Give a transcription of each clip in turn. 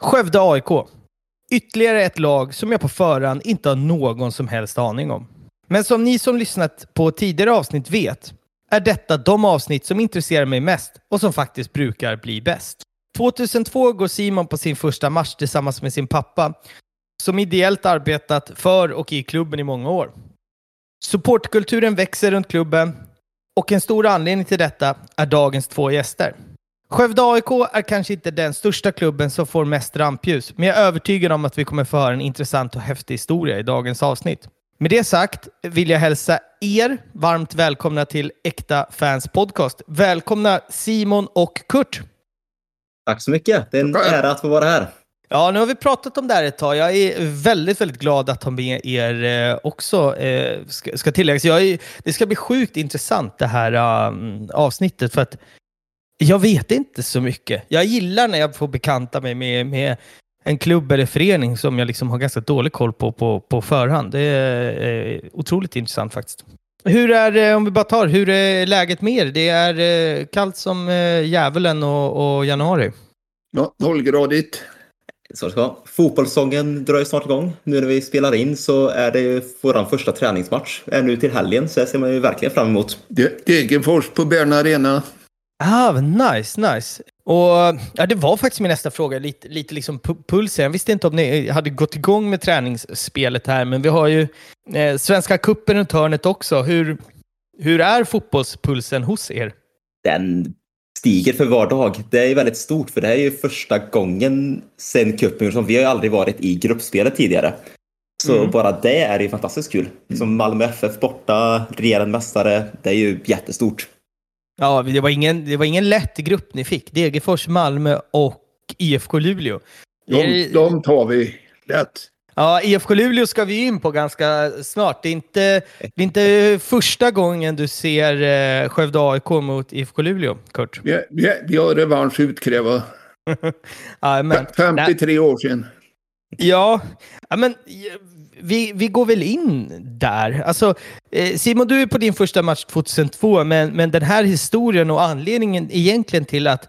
Skövde AIK. Ytterligare ett lag som jag på förhand inte har någon som helst aning om. Men som ni som lyssnat på tidigare avsnitt vet är detta de avsnitt som intresserar mig mest och som faktiskt brukar bli bäst. 2002 går Simon på sin första match tillsammans med sin pappa som ideellt arbetat för och i klubben i många år. Supportkulturen växer runt klubben och en stor anledning till detta är dagens två gäster. Skövde AIK är kanske inte den största klubben som får mest rampljus, men jag är övertygad om att vi kommer föra en intressant och häftig historia i dagens avsnitt. Med det sagt vill jag hälsa er varmt välkomna till Äkta Fans Podcast. Välkomna Simon och Kurt. Tack så mycket. Det är en ära att få vara här. Ja, nu har vi pratat om det här ett tag. Jag är väldigt, väldigt glad att ha med er eh, också, eh, ska, ska tilläggas. Jag är, det ska bli sjukt intressant det här um, avsnittet för att jag vet inte så mycket. Jag gillar när jag får bekanta mig med, med en klubb eller förening som jag liksom har ganska dålig koll på på, på förhand. Det är eh, otroligt intressant faktiskt. Hur är, eh, om vi bara tar, hur är läget med er? Det är eh, kallt som djävulen och, och januari. Ja, nollgradigt. Så ska. Fotbollssäsongen drar ju snart igång. Nu när vi spelar in så är det vår första träningsmatch. Är nu till helgen, så det ser man ju verkligen fram emot. Degerfors på Bern Arena. Ah, nice, nice. Och ja, det var faktiskt min nästa fråga, lite, lite liksom pulsen. Jag visste inte om ni hade gått igång med träningsspelet här, men vi har ju eh, Svenska cupen runt hörnet också. Hur, hur är fotbollspulsen hos er? Den stiger för var dag. Det är väldigt stort, för det är ju första gången sen cupen som vi har ju aldrig varit i gruppspelet tidigare. Så mm. bara det är ju fantastiskt kul. Som Malmö FF borta, regerande mästare, det är ju jättestort. Ja, det var, ingen, det var ingen lätt grupp ni fick. Degerfors, Malmö och IFK Luleå. De, de tar vi lätt. Ja, IFK Luleå ska vi in på ganska snart. Det är inte, det är inte första gången du ser eh, Skövde AIK mot IFK Luleå, Kurt. Vi, vi, vi har revansch utkräva. ja, men, 53 nej. år sedan. Ja, ja men vi, vi går väl in där. Alltså, eh, Simon, du är på din första match 2002, men, men den här historien och anledningen egentligen till att,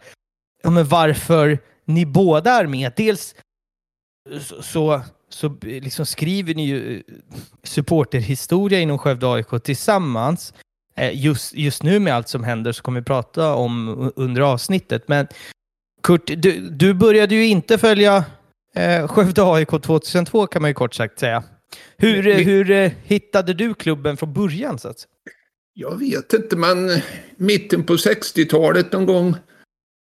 ja, men varför ni båda är med. Dels så, så, så liksom skriver ni ju eh, supporterhistoria inom Skövde AIK tillsammans. Eh, just, just nu med allt som händer så kommer vi prata om under avsnittet. Men Kurt, du, du började ju inte följa eh, Skövde AIK 2002 kan man ju kort sagt säga. Hur, Men, hur eh, hittade du klubben från början? Så att? Jag vet inte, men mitten på 60-talet någon gång.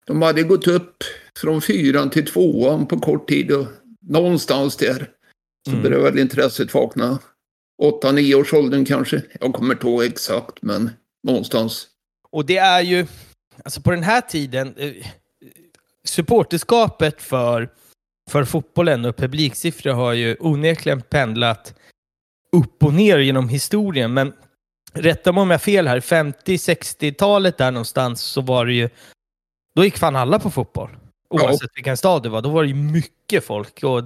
De hade gått upp från fyran till tvåan på kort tid och någonstans där så mm. började väl intresset vakna. 8-9 års åldern kanske. Jag kommer inte ihåg exakt, men någonstans. Och det är ju, alltså på den här tiden, eh, supporterskapet för för fotbollen och publiksiffror har ju onekligen pendlat upp och ner genom historien. Men rätta mig om jag har fel här, 50-60-talet där någonstans så var det ju, då gick fan alla på fotboll. Oavsett ja. vilken stad det var, då var det ju mycket folk. Och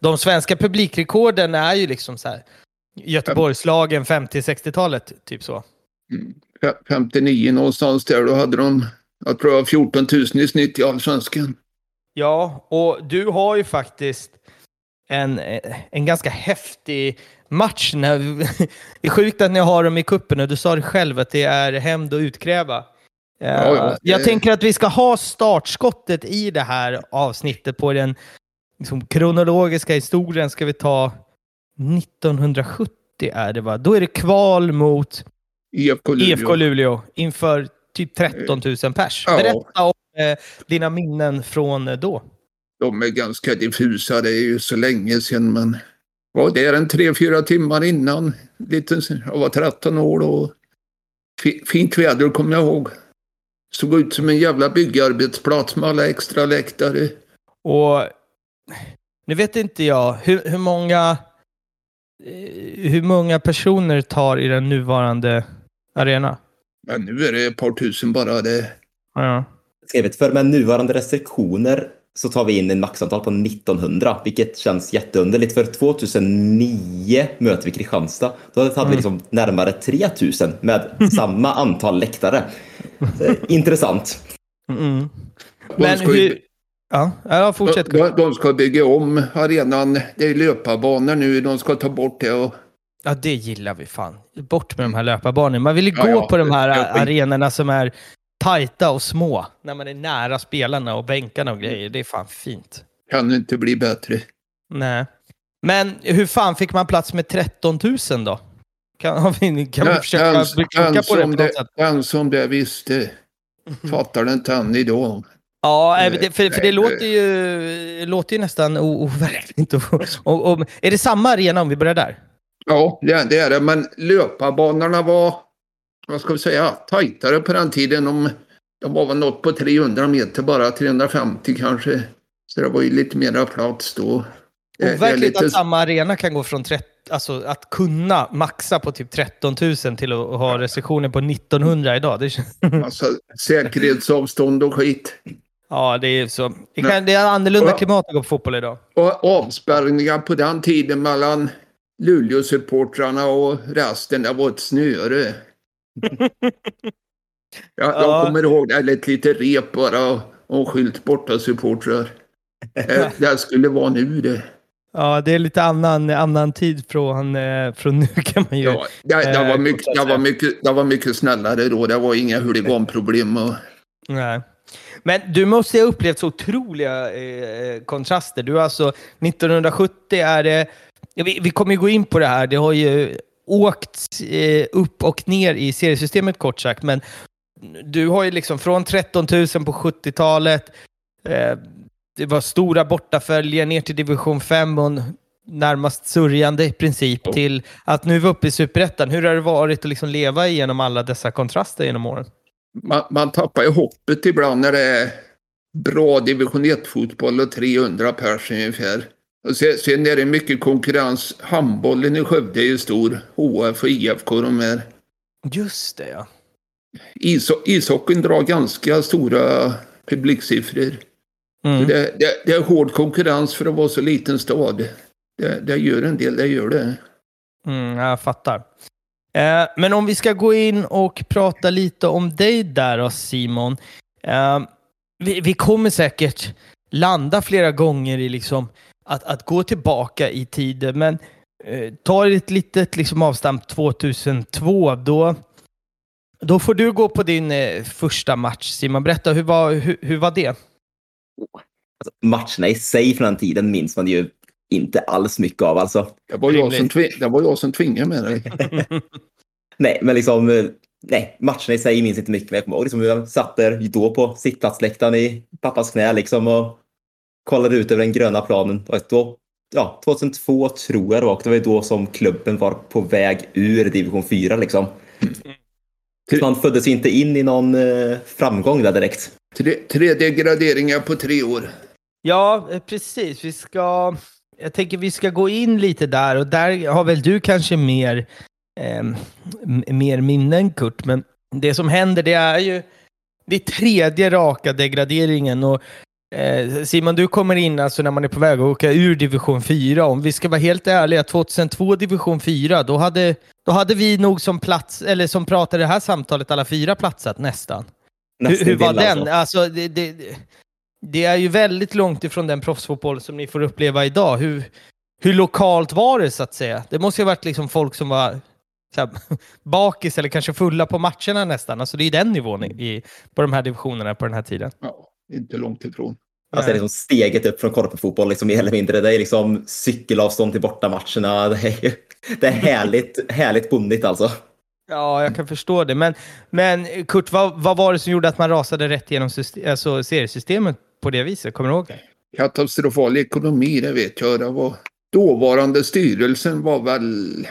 de svenska publikrekorden är ju liksom så här, Göteborgslagen 50-60-talet, typ så. 59 mm. någonstans där, då hade de, jag tror det var 14 000 i snitt i Allsvenskan. Ja, och du har ju faktiskt en, en ganska häftig match. När, det är sjukt att ni har dem i kuppen och du sa det själv att det är hämnd och utkräva. Ja, ja, jag tänker att vi ska ha startskottet i det här avsnittet på den liksom, kronologiska historien. Ska vi ta 1970 är det va? Då är det kval mot IFK Luleå, IFK Luleå inför typ 13 000 pers. Ja. Berätta om eh, dina minnen från eh, då? De är ganska diffusa, det är ju så länge sedan men var där en tre, fyra timmar innan. Lite, jag var 13 år då. Fint väder kommer jag ihåg. Såg ut som en jävla byggarbetsplats med alla extra läktare. Och nu vet inte jag, hur, hur många eh, hur många personer tar i den nuvarande arena? Ja, nu är det ett par tusen bara. Det... Ja skrivit för med nuvarande restriktioner så tar vi in en maxantal på 1900, vilket känns jätteunderligt. För 2009 möter vi Kristianstad. Då hade mm. vi liksom närmare 3000 med samma antal läktare. Intressant. Mm. Men hur, Ja, ja fortsätt. De, de ska bygga om arenan. Det är löparbanor nu. De ska ta bort det. Och... Ja, det gillar vi fan. Bort med de här löparbanorna. Man vill ju Ja, gå ja, på de här arenorna som är tajta och små. När man är nära spelarna och bänkarna och grejer. Det är fan fint. Kan inte bli bättre. Nej. Men hur fan fick man plats med 13 000 då? Kan, vi, kan vi Den- försöka den- bli kloka den på det på något det, sätt? den som det visste fattar det inte än idag. Ja, det, för, för det Nej, låter ju, låter ju nästan overkligt. Är det samma arena om vi börjar där? Ja, det, det är det. Men löparbanorna var, vad ska vi säga, tajtare på den tiden. De, de var väl något på 300 meter bara, 350 kanske. Så det var ju lite mera plats då. Overkligt lite- att samma arena kan gå från 30, alltså att kunna maxa på typ 13 000 till att ha restriktioner på 1900 idag. Det, känns- Alltså, säkerhetsavstånd och skit. ja, det är så. Det, kan, det är annorlunda Ja. klimat att gå på fotboll idag. Och avspärrningar på den tiden mellan Luleå-supportrarna och resten, det var ett snöre. Jag, Ja. jag kommer ihåg det, ett litet rep bara och, skylt borta supportrar. Det, det skulle vara nu det. Ja, det är lite annan, annan tid från, eh, från nu kan man ju... Ja, det, det, Eh, var mycket, det, var mycket, det var mycket snällare då. Det var inga huliganproblem. Och, Nej. Men du måste ha upplevt så otroliga eh, kontraster. Du alltså 1970 är det... Vi, vi kommer ju gå in på det här. Det har ju åkt eh, upp och ner i seriesystemet kort sagt. Men du har ju liksom från 13 000 på 70-talet. Eh, det var stora bortaföljer ner till division 5 och närmast sörjande i princip Ja. till att nu vi uppe i superettan. Hur har det varit att liksom leva igenom alla dessa kontraster genom åren? man, man tappar ju hoppet ibland när det är bra division 1-fotboll och 300 pers ungefär. Sen, är det mycket konkurrens. Handbollen i Skövde är ju stor. HF och IFK de är. Just det ja. Isho- ishockeyn drar ganska stora publiksiffror. Mm. Det, det, det är hård konkurrens för att vara så liten stad. Det, det gör en del, det gör det. Mm, jag fattar. Eh, men om vi ska gå in och prata lite om dig där då, Simon. Eh, vi, vi kommer säkert landa flera gånger i liksom att, att gå tillbaka i tiden, men eh, ta ett litet liksom avstamp 2002. Då, då får du gå på din eh, första match, Simon. Berätta, hur var, hur, hur var det? Alltså, matcherna i sig från den tiden minns man ju inte alls mycket av alltså. Det var, jag som, det var jag som tvingade med dig. Nej, men liksom, eh, nej, matcherna i sig minns inte mycket. Men jag kommer ihåg liksom hur jag satt där då på sittplatsläktaren i pappas knä liksom och kollade ut över den gröna planen. Och då, ja, 2002 tror jag det var. och Det var ju då som klubben var på väg ur division 4 liksom. Så man föddes inte in i någon eh, framgång där direkt. Tre, tre degraderingar på tre år. Ja, eh, precis. Vi ska... Jag tänker vi ska gå in lite där och där har väl du kanske mer, eh, mer minnen Kurt. Men det som händer det är ju det är tredje raka degraderingen och eh, Simon du kommer in alltså när man är på väg att åka ur division 4. Om vi ska vara helt ärliga, 2002 division 4, då hade, då hade vi nog som plats, eller som pratade det här samtalet, alla fyra platsat nästan. Hur, Nästan hur var till, den? alltså. Alltså, det, det, det är ju väldigt långt ifrån den proffsfotboll som ni får uppleva idag. Hur, hur lokalt var det så att säga? Det måste ju ha varit liksom folk som var så här, bakis eller kanske fulla på matcherna nästan. Alltså det är den nivån i, i, på de här divisionerna på den här tiden. Ja, inte långt ifrån. Alltså det är liksom steget upp från korpefotboll liksom mer eller mindre. Det är liksom cykelavstånd till bortamatcherna. Det är, det är härligt, härligt bondigt alltså. Ja, jag kan förstå det. Men, men Kurt, vad, vad var det som gjorde att man rasade rätt genom syste- alltså, seriesystemet på det viset? Kommer du ihåg det? Katastrofal ekonomi, det vet jag. Det var, dåvarande styrelsen var väl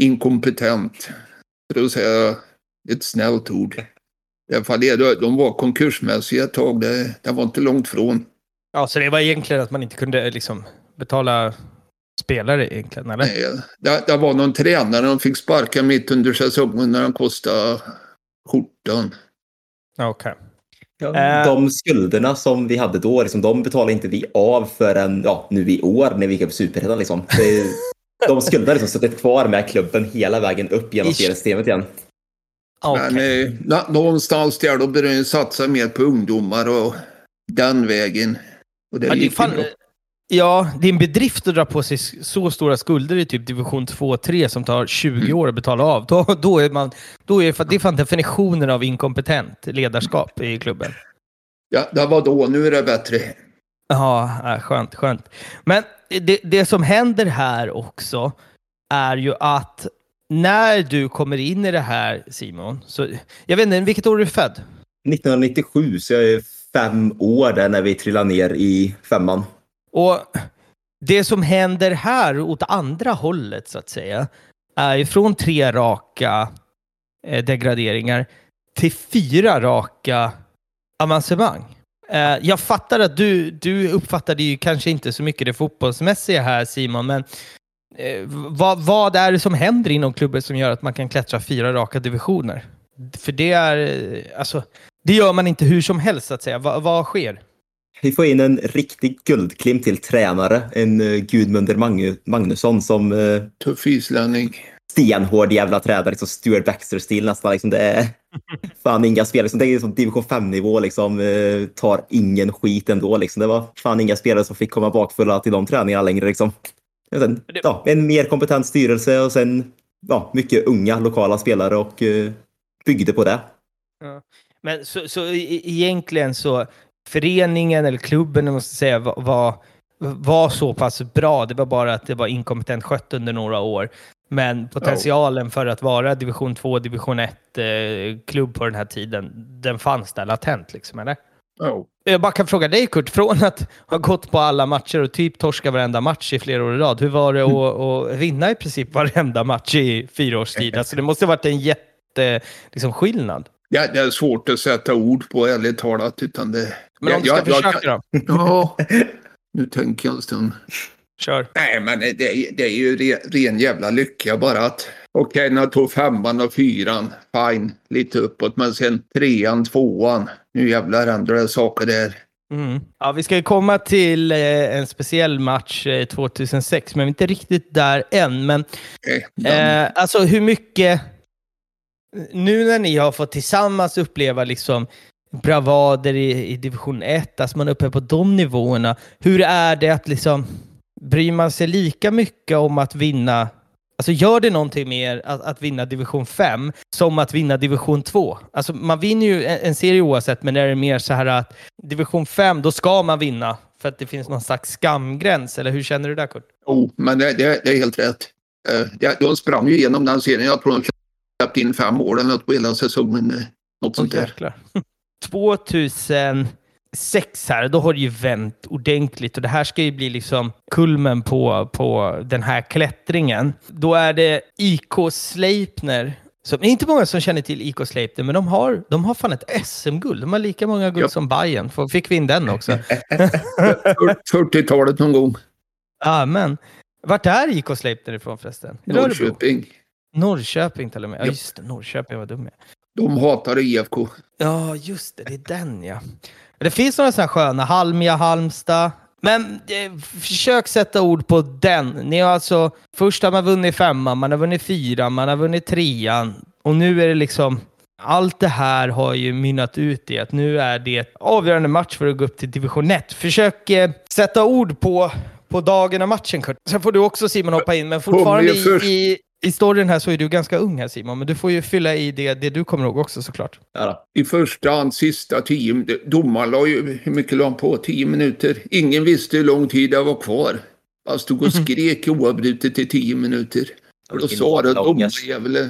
inkompetent. För att säga ett snällt ord. I alla fall, det- de var konkursmässiga ett tag. Det, det var inte långt från. Ja, så det var egentligen att man inte kunde liksom, betala spelare egentligen, eller? Nej, Det, det var någon tränare de fick sparka mitt under säsongen när han kostade skjortan. Okej. Ja, Eh. De skulderna som vi hade då, liksom, de betalade inte vi av förrän ja, nu i år när vi gick upp Superettan. Liksom. Det- De skulderna har liksom suttit kvar med klubben hela vägen upp genom Ish. seriesystemet igen. Okej. Men eh, nå- någonstans där då började de satsa mer på ungdomar och den vägen. Och det Ja, gick fan, bra. ja, det är en bedrift att dra på sig så stora skulder i typ division 2-3 som tar 20 Mm. år att betala av. Då, då är man, då är, det är fan definitionen av inkompetent ledarskap i klubben. Ja, det var då. Nu är det bättre. Ja, skönt, skönt. Men det, det som händer här också är ju att när du kommer in i det här Simon, så jag vet inte, vilket år är du född? 1997, så jag är fem år där när vi trillar ner i femman. Och det som händer här åt andra hållet så att säga är ju från tre raka eh, degraderingar till fyra raka avancemang. Eh, jag fattar att du, du uppfattade ju kanske inte så mycket det fotbollsmässiga här Simon, men eh, vad, vad är det som händer inom klubben som gör att man kan klättra fyra raka divisioner? För det är, eh, alltså, det gör man inte hur som helst så att säga. Va, vad sker? Vi får in en riktig guldklimp till tränare, en uh, Gudmundur Mag- Magnusson som uh, Tuff islänning. stenhård jävla tränare, liksom Stuart Baxter-stil nästan. Liksom, det är fan inga spelare, liksom, det är som division 5-nivå, liksom, eh, tar ingen skit ändå. Liksom. Det var fan inga spelare som fick komma bakfulla till de träningarna längre. Liksom. Sen, ja, en mer kompetent styrelse och sen ja, mycket unga lokala spelare och eh, byggde på det. Men så, så e- egentligen så föreningen eller klubben, jag måste säga, var, var, var så pass bra. Det var bara att det var inkompetent skött under några år. Men potentialen för att vara division 2, division 1 eh, klubb på den här tiden, den fanns där latent liksom, eller? Ja. Jag bara kan fråga dig Kurt, från att ha gått på alla matcher och typ torska varenda match i flera år i rad, hur var det att, att vinna i princip varenda match i fyra års tid? Alltså det måste ha varit en jätte liksom, skillnad. Ja, det är svårt att sätta ord på, ärligt talat. Utan det, Men om du ska jag, jag, försöka då? Ja, nu tänker jag en stund. Kör. Nej, men det, är- det är ju re, ren jävla lycka bara att... Okej, när jag tog femman och fyran, fine, lite uppåt. Men sen trean, tvåan, nu jävlar händer det saker där. Mm. Ja, vi ska komma till eh, en speciell match eh, 2006, men vi är inte riktigt där än. Men eh, alltså hur mycket... Nu när ni har fått tillsammans uppleva liksom bravader i, i division 1, alltså man är uppe på de nivåerna. Hur är det att liksom bryr man sig lika mycket om att vinna Alltså gör det någonting mer att, att, vinna division 5 som att vinna division 2? Alltså man vinner ju en, en serie oavsett, men är det mer så här att division 5, då ska man vinna för att det finns någon slags skamgräns? Eller hur känner du där Kurt? Jo, oh, men det, det, det, är helt rätt. Eh, de sprang ju igenom den serien. Jag tror de släppte in fem mål eller något på hela säsongen. Eh, något sånt där. 2000 sex här, då har det ju vänt ordentligt och det här ska ju bli liksom kulmen på, på den här klättringen. Då är det IK Sleipner som, det är inte många som känner till IK Sleipner, men de har, de har fan ett SM-guld. De har lika många guld ja. som Bayern. Fick vi in den också? 40-talet någon gång. men Vart är IK Sleipner ifrån förresten? Norrköping. Norrköping till och med. Ja, just det. Norrköping. vad dum jag De hatar IFK. Ja, just det. Det är den, ja. Det finns några sådana sköna. Halmia, Halmstad. Men eh, försök sätta ord på den. Ni har alltså, först har man vunnit femman, man har vunnit fyran, man har vunnit trean. Och nu är det liksom, allt det här har ju mynnat ut i att nu är det avgörande match för att gå upp till division 1. Försök eh, sätta ord på, på dagen av matchen Kurt. Sen får du också Simon hoppa in, men fortfarande i, i, i storyn här så är du ganska ung här Simon. Men du får ju fylla i det, det du kommer ihåg också såklart. Ja. I första hand, sista tio. Domaren la ju, hur mycket la på? Tio minuter. Ingen visste hur lång tid det var kvar. Han stod och skrek oavbrutet i tio minuter. Och då sa det domarjävulen,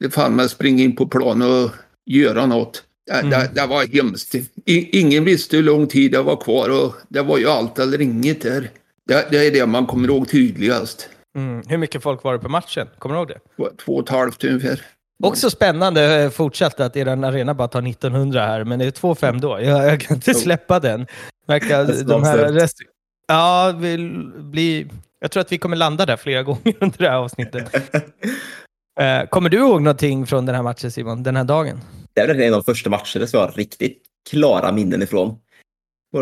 det fan med springa in på plan och göra något. Det, Mm. det, det var hemskt. I, ingen visste hur lång tid det var kvar och det var ju allt eller inget där. Det, det är det man kommer ihåg tydligast. Mm. Hur mycket folk var det på matchen? Kommer du ihåg det? Två, och ett halvt ungefär. Också spännande eh, fortsatt att er arena bara tar 1900 här, men det är 2-5 då. Jag, jag kan inte släppa den. Verkar de här rest... Ja, vill bli... jag tror att vi kommer landa där flera gånger under det här avsnittet. Eh, kommer du ihåg någonting från den här matchen Simon, den här dagen? Det är väl en av de första matcherna som jag har riktigt klara minnen ifrån.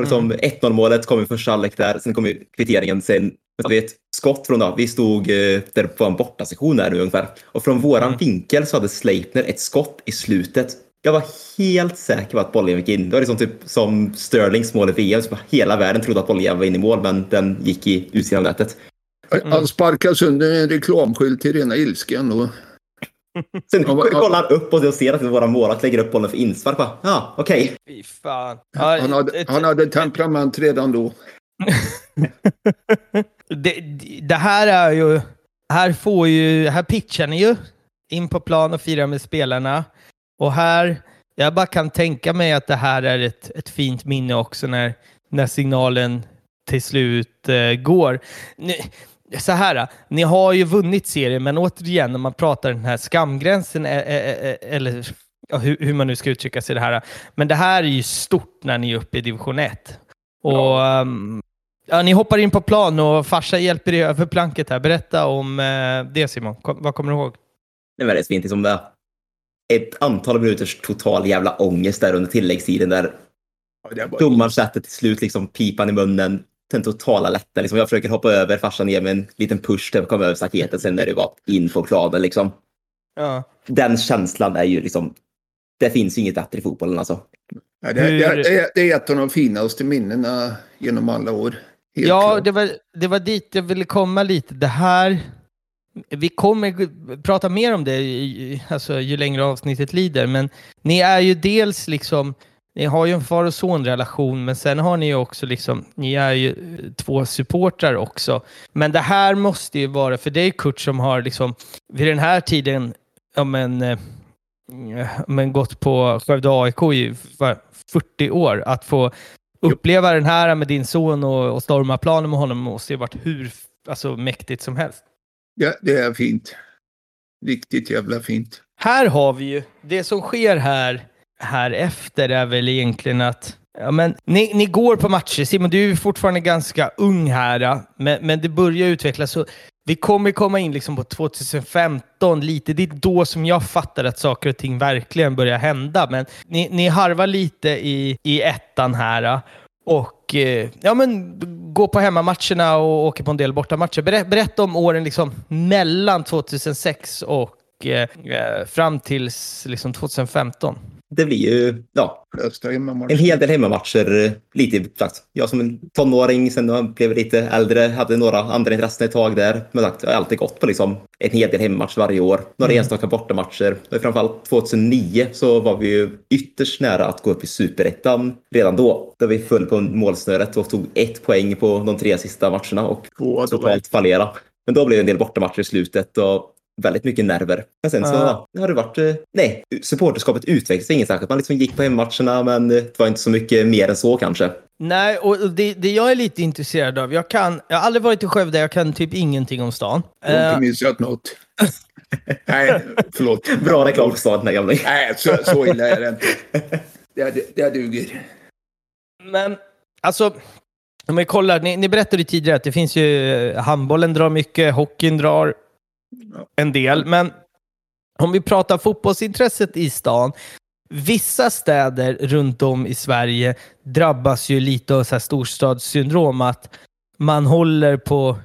Liksom 1-0 målet kom i första halvlek där, sen kom kvitteringen. Sen jag vet, skott från då, vi stod eh, där på en bortasektion där nu ungefär. Och från våran Mm. vinkel så hade Sleipner ett skott i slutet Jag var helt säker på att bollen gick in. Det var liksom typ som Sterlings mål i VM. Hela världen trodde att bollen var in i mål, men den gick i utsidan av nätet. Mm. Han sparkade sönder en reklamskylt till rena ilskan. Och... Sen kollar han upp och ser att våra målvakt lägger upp bollen för inspark. Ja, ah, okej. Okay. Fy fan. Han hade, han hade temperament redan då. det, det, här är ju... Här får ju... Här pitchar ni ju in på plan och firar med spelarna. Och här... Jag bara kan tänka mig att det här är ett, ett fint minne också när, när signalen till slut eh, går. Ni, så här, ni har ju vunnit serien, men återigen, när man pratar den här skamgränsen, eller ja, hur, hur, man nu ska uttrycka sig det här. Men det här är ju stort när ni är uppe i division 1. Och ja. Ja, ni hoppar in på plan och farsa hjälper er över planket här. Berätta om uh, det Simon. Kom, vad kommer du ihåg? Det var rätt fint. Liksom det. Ett antal minuters total jävla ångest där under tilläggstiden där ja, domaren sätter till slut liksom pipan i munnen den totala lätten. Liksom jag försöker hoppa över, farsan ger mig en liten push till att komma över staketet. Sen är det bara in på planen. Liksom. Ja. Den känslan är ju liksom... Det finns ju inget bättre i fotbollen alltså. Ja, det, det, det, är ett av de finaste minnena genom alla år. Helt ja, det var, det var dit jag ville komma lite. Det här... Vi kommer prata mer om det alltså, ju längre avsnittet lider, men ni är ju dels liksom ni har ju en far och son-relation, men sen har ni ju också liksom, ni är ju två supportrar också. Men det här måste ju vara, för det är Kurt som har liksom, vid den här tiden, ja men, eh, men gått på Skövde AIK i 40 år, att få uppleva den här med din son och, och storma planen med honom måste ju varit hur alltså, mäktigt som helst. Ja, det är fint. Riktigt jävla fint. Här har vi ju, det som sker här här efter är väl egentligen att Ja, men ni, ni går på matcher. Simon, du är fortfarande ganska ung här, men, men det börjar utvecklas. Så vi kommer komma in liksom på 2015 lite. Det är då som jag fattar att saker och ting verkligen börjar hända. Men ni, ni harvar lite i, i ettan här eh, och eh, ja, men, går på hemmamatcherna och åker på en del bortamatcher. Ber, berätta om åren liksom, mellan 2006 och eh, fram till liksom, 2015 det blir ju ja, en hel del hemmamatcher. Lite sagt. Jag som en tonåring, sen när jag blev lite äldre, hade några andra intressen ett tag där. Men sagt, jag har alltid gått på liksom en hel del hemmamatcher varje år. Några mm. enstaka bortamatcher. Framförallt 2009 så var vi ju ytterst nära att gå upp i superettan redan då. Där vi föll på målsnöret och tog ett poäng på de tre sista matcherna och totalt fallera. Men då blev det en del bortamatcher i slutet och väldigt mycket nerver. Men sen så ja. har det varit, eh, nej, supporterskapet utvecklades inget särskilt. Man liksom gick på hemmatcherna men det var inte så mycket mer än så kanske. Nej, och det, det jag är lite intresserad av, jag, kan, jag har aldrig varit i Skövde, jag kan typ ingenting om stan. Jag eh, missat något. Nej, förlåt. Bra reklam för staden, den gamla. Nej, så, så illa är det inte. Det, det, det duger. Men, alltså, om vi kollar, ni, ni berättade tidigare att det finns ju, handbollen drar mycket, hockeyn drar, en del. Men om vi pratar fotbollsintresset i stan. Vissa städer runt om i Sverige drabbas ju lite av så här storstadssyndrom. Att man håller på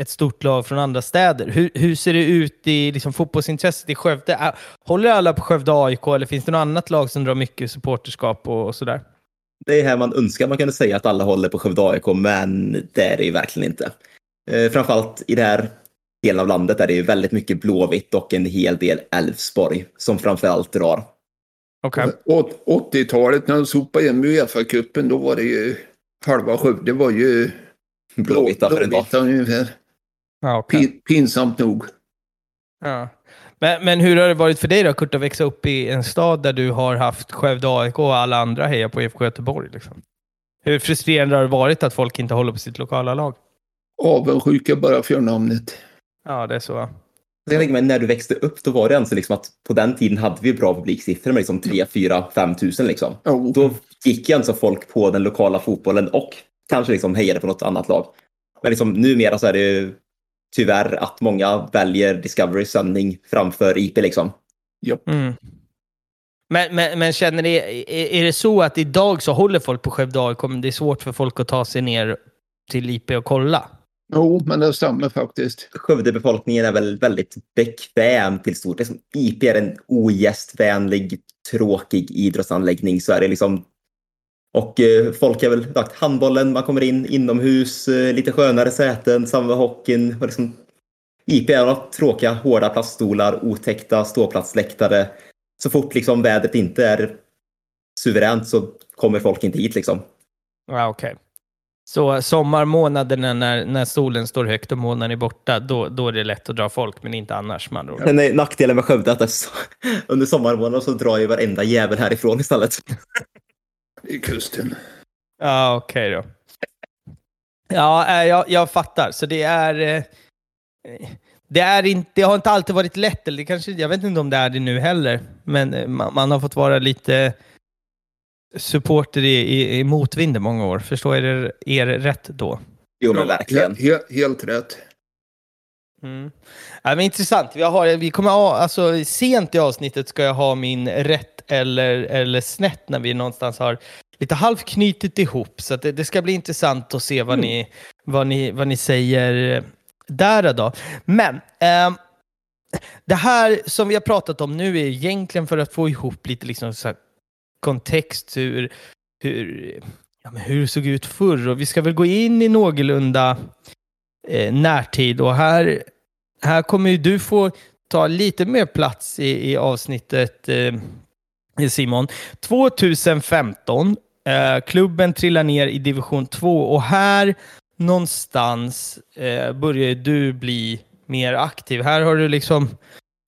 ett stort lag från andra städer. Hur, hur ser det ut i liksom, fotbollsintresset i Skövde? Håller alla på Skövde AIK eller finns det något annat lag som drar mycket supporterskap och, och sådär? Det är här man önskar man kunde säga att alla håller på Skövde AIK, men det är det ju verkligen inte. Eh, framförallt i det här delen av landet är det ju väldigt mycket Blåvitt och en hel del Elfsborg som framförallt drar. Okay. 80-talet när de sopade igen Uefa-cupen, då var det ju halva Skövde var ju för en dag. ungefär. Ja, okay. Pinsamt nog. Ja. Men, men hur har det varit för dig då, Kurt, att växa upp i en stad där du har haft Skövde AIK och alla andra hejar på IFK Göteborg? Liksom? Hur frustrerande har det varit att folk inte håller på sitt lokala lag? Avundsjuka bara för namnet. Ja, det är så. Jag tänker mig, när du växte upp, då var det alltså liksom att på den tiden hade vi bra publiksiffror med liksom 3, 4, 5 tusen. Liksom. Oh. Då gick ju alltså folk på den lokala fotbollen och kanske liksom hejade på något annat lag. Men liksom, numera så är det ju tyvärr att många väljer Discovery sändning framför IP. Liksom. Yep. Mm. Men, men, men, känner ni, är, är det så att idag så håller folk på Skövde AIK, men det är svårt för folk att ta sig ner till IP och kolla? Jo, men det stämmer faktiskt. Skövdebefolkningen är väl väldigt bekväm till stort. Liksom, IP är en ogästvänlig, tråkig idrottsanläggning så är det liksom. Och eh, folk är väl sagt, handbollen, man kommer in inomhus, eh, lite skönare säten, samma hockeyn. Och liksom, IP är något tråkiga, hårda plaststolar, otäckta ståplatsläktare. Så fort liksom vädret inte är suveränt så kommer folk inte hit liksom. Ja, okej. Så sommarmånaderna när, när solen står högt och månen är borta, då, då är det lätt att dra folk, men inte annars med andra ord. Men eh, nackdelen med Skövde är att det är så- under sommarmånaderna så drar ju varenda jävel härifrån istället. I kusten. Ja, okej då. Ja, eh, jag, jag fattar. Så det är... eh, Det, är inte, det har inte alltid varit lätt, eller det kanske, jag vet inte om det är det nu heller, men eh, man, man har fått vara lite supporter i, i, i motvind i många år. Förstår jag er, er rätt då? Jo men verkligen. He, he, helt rätt. Mm. Ja, men intressant. Vi, har, vi kommer ha, alltså, sent i avsnittet ska jag ha min rätt eller, eller snett när vi någonstans har lite halvt knutit ihop. Så att det, det ska bli intressant att se vad, ni, vad, ni, vad ni säger där då. Men ehm, det här som vi har pratat om nu är egentligen för att få ihop lite liksom så här kontext hur, hur, ja, men hur det såg ut förr. Och vi ska väl gå in i någorlunda eh, närtid. Och här, här kommer ju du få ta lite mer plats i, i avsnittet, eh, Simon. 2015, eh, klubben trillar ner i division 2 och här någonstans eh, börjar du bli mer aktiv. Här har du liksom,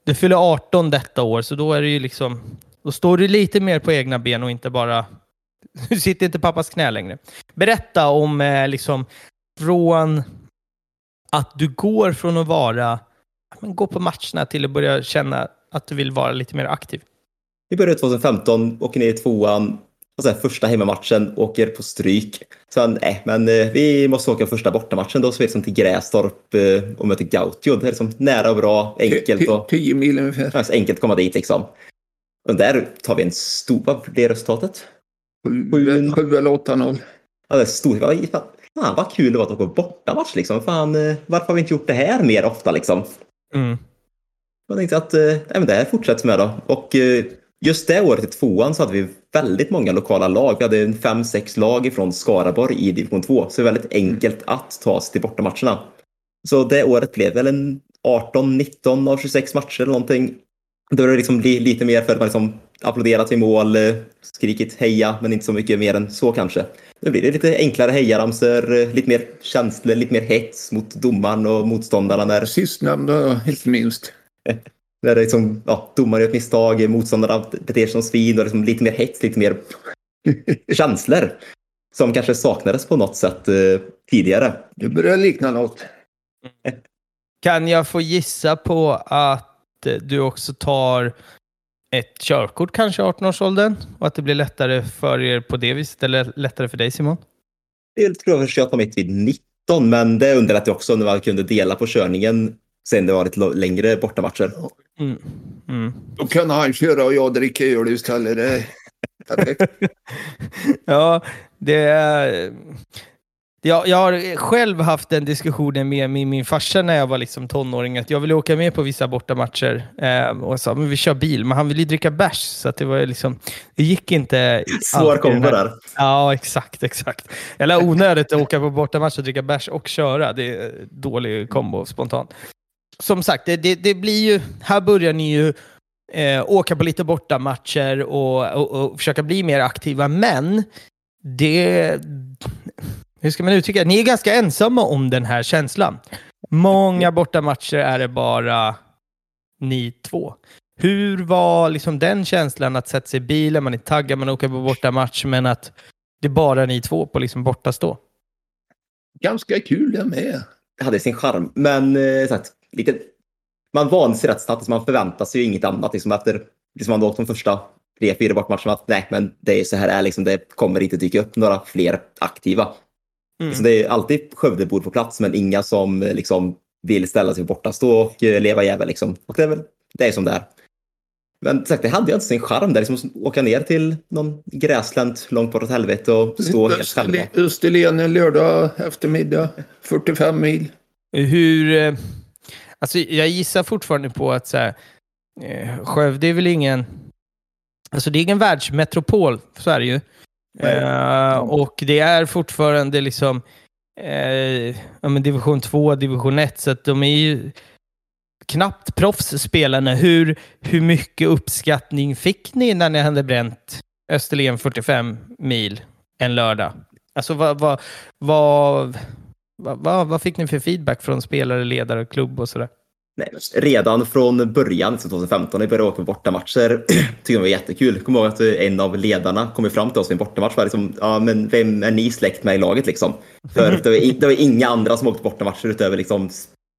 du fyller 18 detta år, så då är det ju liksom, då står du lite mer på egna ben och inte bara, du sitter inte i pappas knä längre. Berätta om eh, liksom från att du går från att vara, men gå på matcherna till att börja känna att du vill vara lite mer aktiv. Vi började 2015, åker ner i tvåan. Och sen första hemmamatchen, åker på stryk. Sen, nej, men eh, vi måste åka första bortamatchen då, så vi är liksom till Grästorp eh, och möter Gautio. Det är liksom nära och bra, enkelt och 10 mil ungefär. ja, så enkelt att komma dit liksom. Och där tar vi en stor, vad blev resultatet? Sju- 7 eller 8-0. Ja, det är stor, vad, fan, vad kul det var att åka på bortamatch liksom. Fan, eh, varför har vi inte gjort det här mer ofta liksom? Mm. Jag tänkte att eh, det här fortsätter med då. Och eh, just det året i tvåan så hade vi väldigt många lokala lag. Vi hade en fem, sex lag ifrån Skaraborg i division 2. Så det är väldigt enkelt att ta sig till bortamatcherna. Så det året blev väl en 18-19 av 26 matcher eller någonting. Då är det liksom li- lite mer för att man liksom applåderat vid mål, eh, skrikit heja, men inte så mycket mer än så kanske. Nu blir det lite enklare hejaramsor, eh, lite mer känslor, lite mer hets mot domaren och motståndarna när Sistnämnda inte minst. när det liksom, ja, domaren gör ett misstag, motståndarna beter sig som svin och liksom lite mer hets, lite mer känslor. Som kanske saknades på något sätt eh, tidigare. Det börjar likna något. Kan jag få gissa på att eh, du också tar ett körkort kanske i 18-årsåldern och att det blir lättare för er på det viset, eller lättare för dig Simon? Jag tror jag ta mitt vid 19, men det underlättade också när man kunde dela på körningen sen det var lite lo- längre bortamatcher. Mm. Mm. Då kan han köra och jag dricker öl istället. Perfekt. Ja, det är... Jag, jag har själv haft den diskussionen med min, min farsa när jag var liksom tonåring, att jag ville åka med på vissa bortamatcher. Eh, och sa, men vi kör bil, men han ville ju dricka bärs, så det var liksom, det gick inte. Svår kombo där. Ja, exakt, exakt. Eller onödigt att åka på bortamatch och dricka bärs och köra. Det är dålig kombo spontant. Som sagt, det, det, det blir ju, här börjar ni ju eh, åka på lite bortamatcher och, och, och försöka bli mer aktiva, men det... Hur ska man uttrycka det? Ni är ganska ensamma om den här känslan. Många bortamatcher är det bara ni två. Hur var liksom den känslan att sätta sig i bilen, man är taggad, man åker på bortamatch, men att det är bara ni två på liksom bortastå? Ganska kul det med. Det hade sin charm, men eh, sagt, lite, man vande sig rätt snabbt. Man förväntar sig ju inget annat. Liksom efter liksom man åkt de första tre, fyra bortamatcherna. Att nej, men det är så här det är. Liksom, det kommer inte dyka upp några fler aktiva. Mm. Liksom, det är alltid Skövdebor på plats, men inga som eh, liksom, vill ställa sig borta, stå och eh, leva jävel. Liksom. Och det är väl det är som det är. Men sagt, det hade ju inte sin charm där, liksom att åka ner till någon gräslänt långt bortåt helvete och stå helt själva. Österlen en lördag eftermiddag, 45 mil. Hur... eh, Alltså jag gissar fortfarande på att så här, Skövde är väl ingen... Alltså det är ingen världsmetropol, så är det ju. Eh, och det är fortfarande liksom eh, ja, men division 2, division 1, så att de är ju knappt proffsspelarna. Hur, hur mycket uppskattning fick ni när ni hade bränt Österlen 45 mil en lördag? Alltså vad, vad, vad, vad, vad, vad fick ni för feedback från spelare, ledare, klubb och sådär? Nej, redan från början, så 2015, när vi började åka på bortamatcher, tyckte jag det var jättekul. Kommer ihåg att en av ledarna kom fram till oss vid en bortamatch och liksom, ja men vem är ni släkt med i laget liksom? För det var, det var inga andra som åkte bortamatcher utöver liksom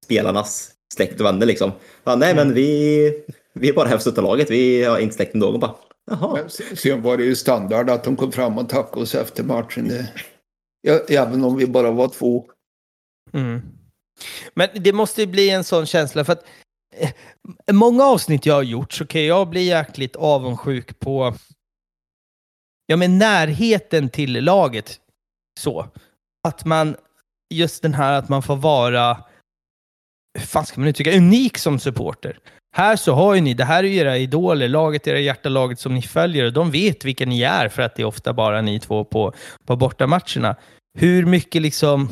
spelarnas släkt och vänner liksom. Ja, nej men vi, vi är bara här för laget, vi har inte släkt med någon bara. Jaha. Sen var det ju standard att de kom fram och tackade oss efter matchen. Det, ja, även om vi bara var två. Mm. Men det måste ju bli en sån känsla för att eh, många avsnitt jag har gjort så kan jag bli jäkligt avundsjuk på ja, men närheten till laget. Så. Att man, just den här att man får vara, hur fan ska man uttrycka, unik som supporter. Här så har ju ni, det här är ju era idoler, laget, era hjärtalaget som ni följer och de vet vilka ni är för att det är ofta bara ni två på, på bortamatcherna. Hur mycket liksom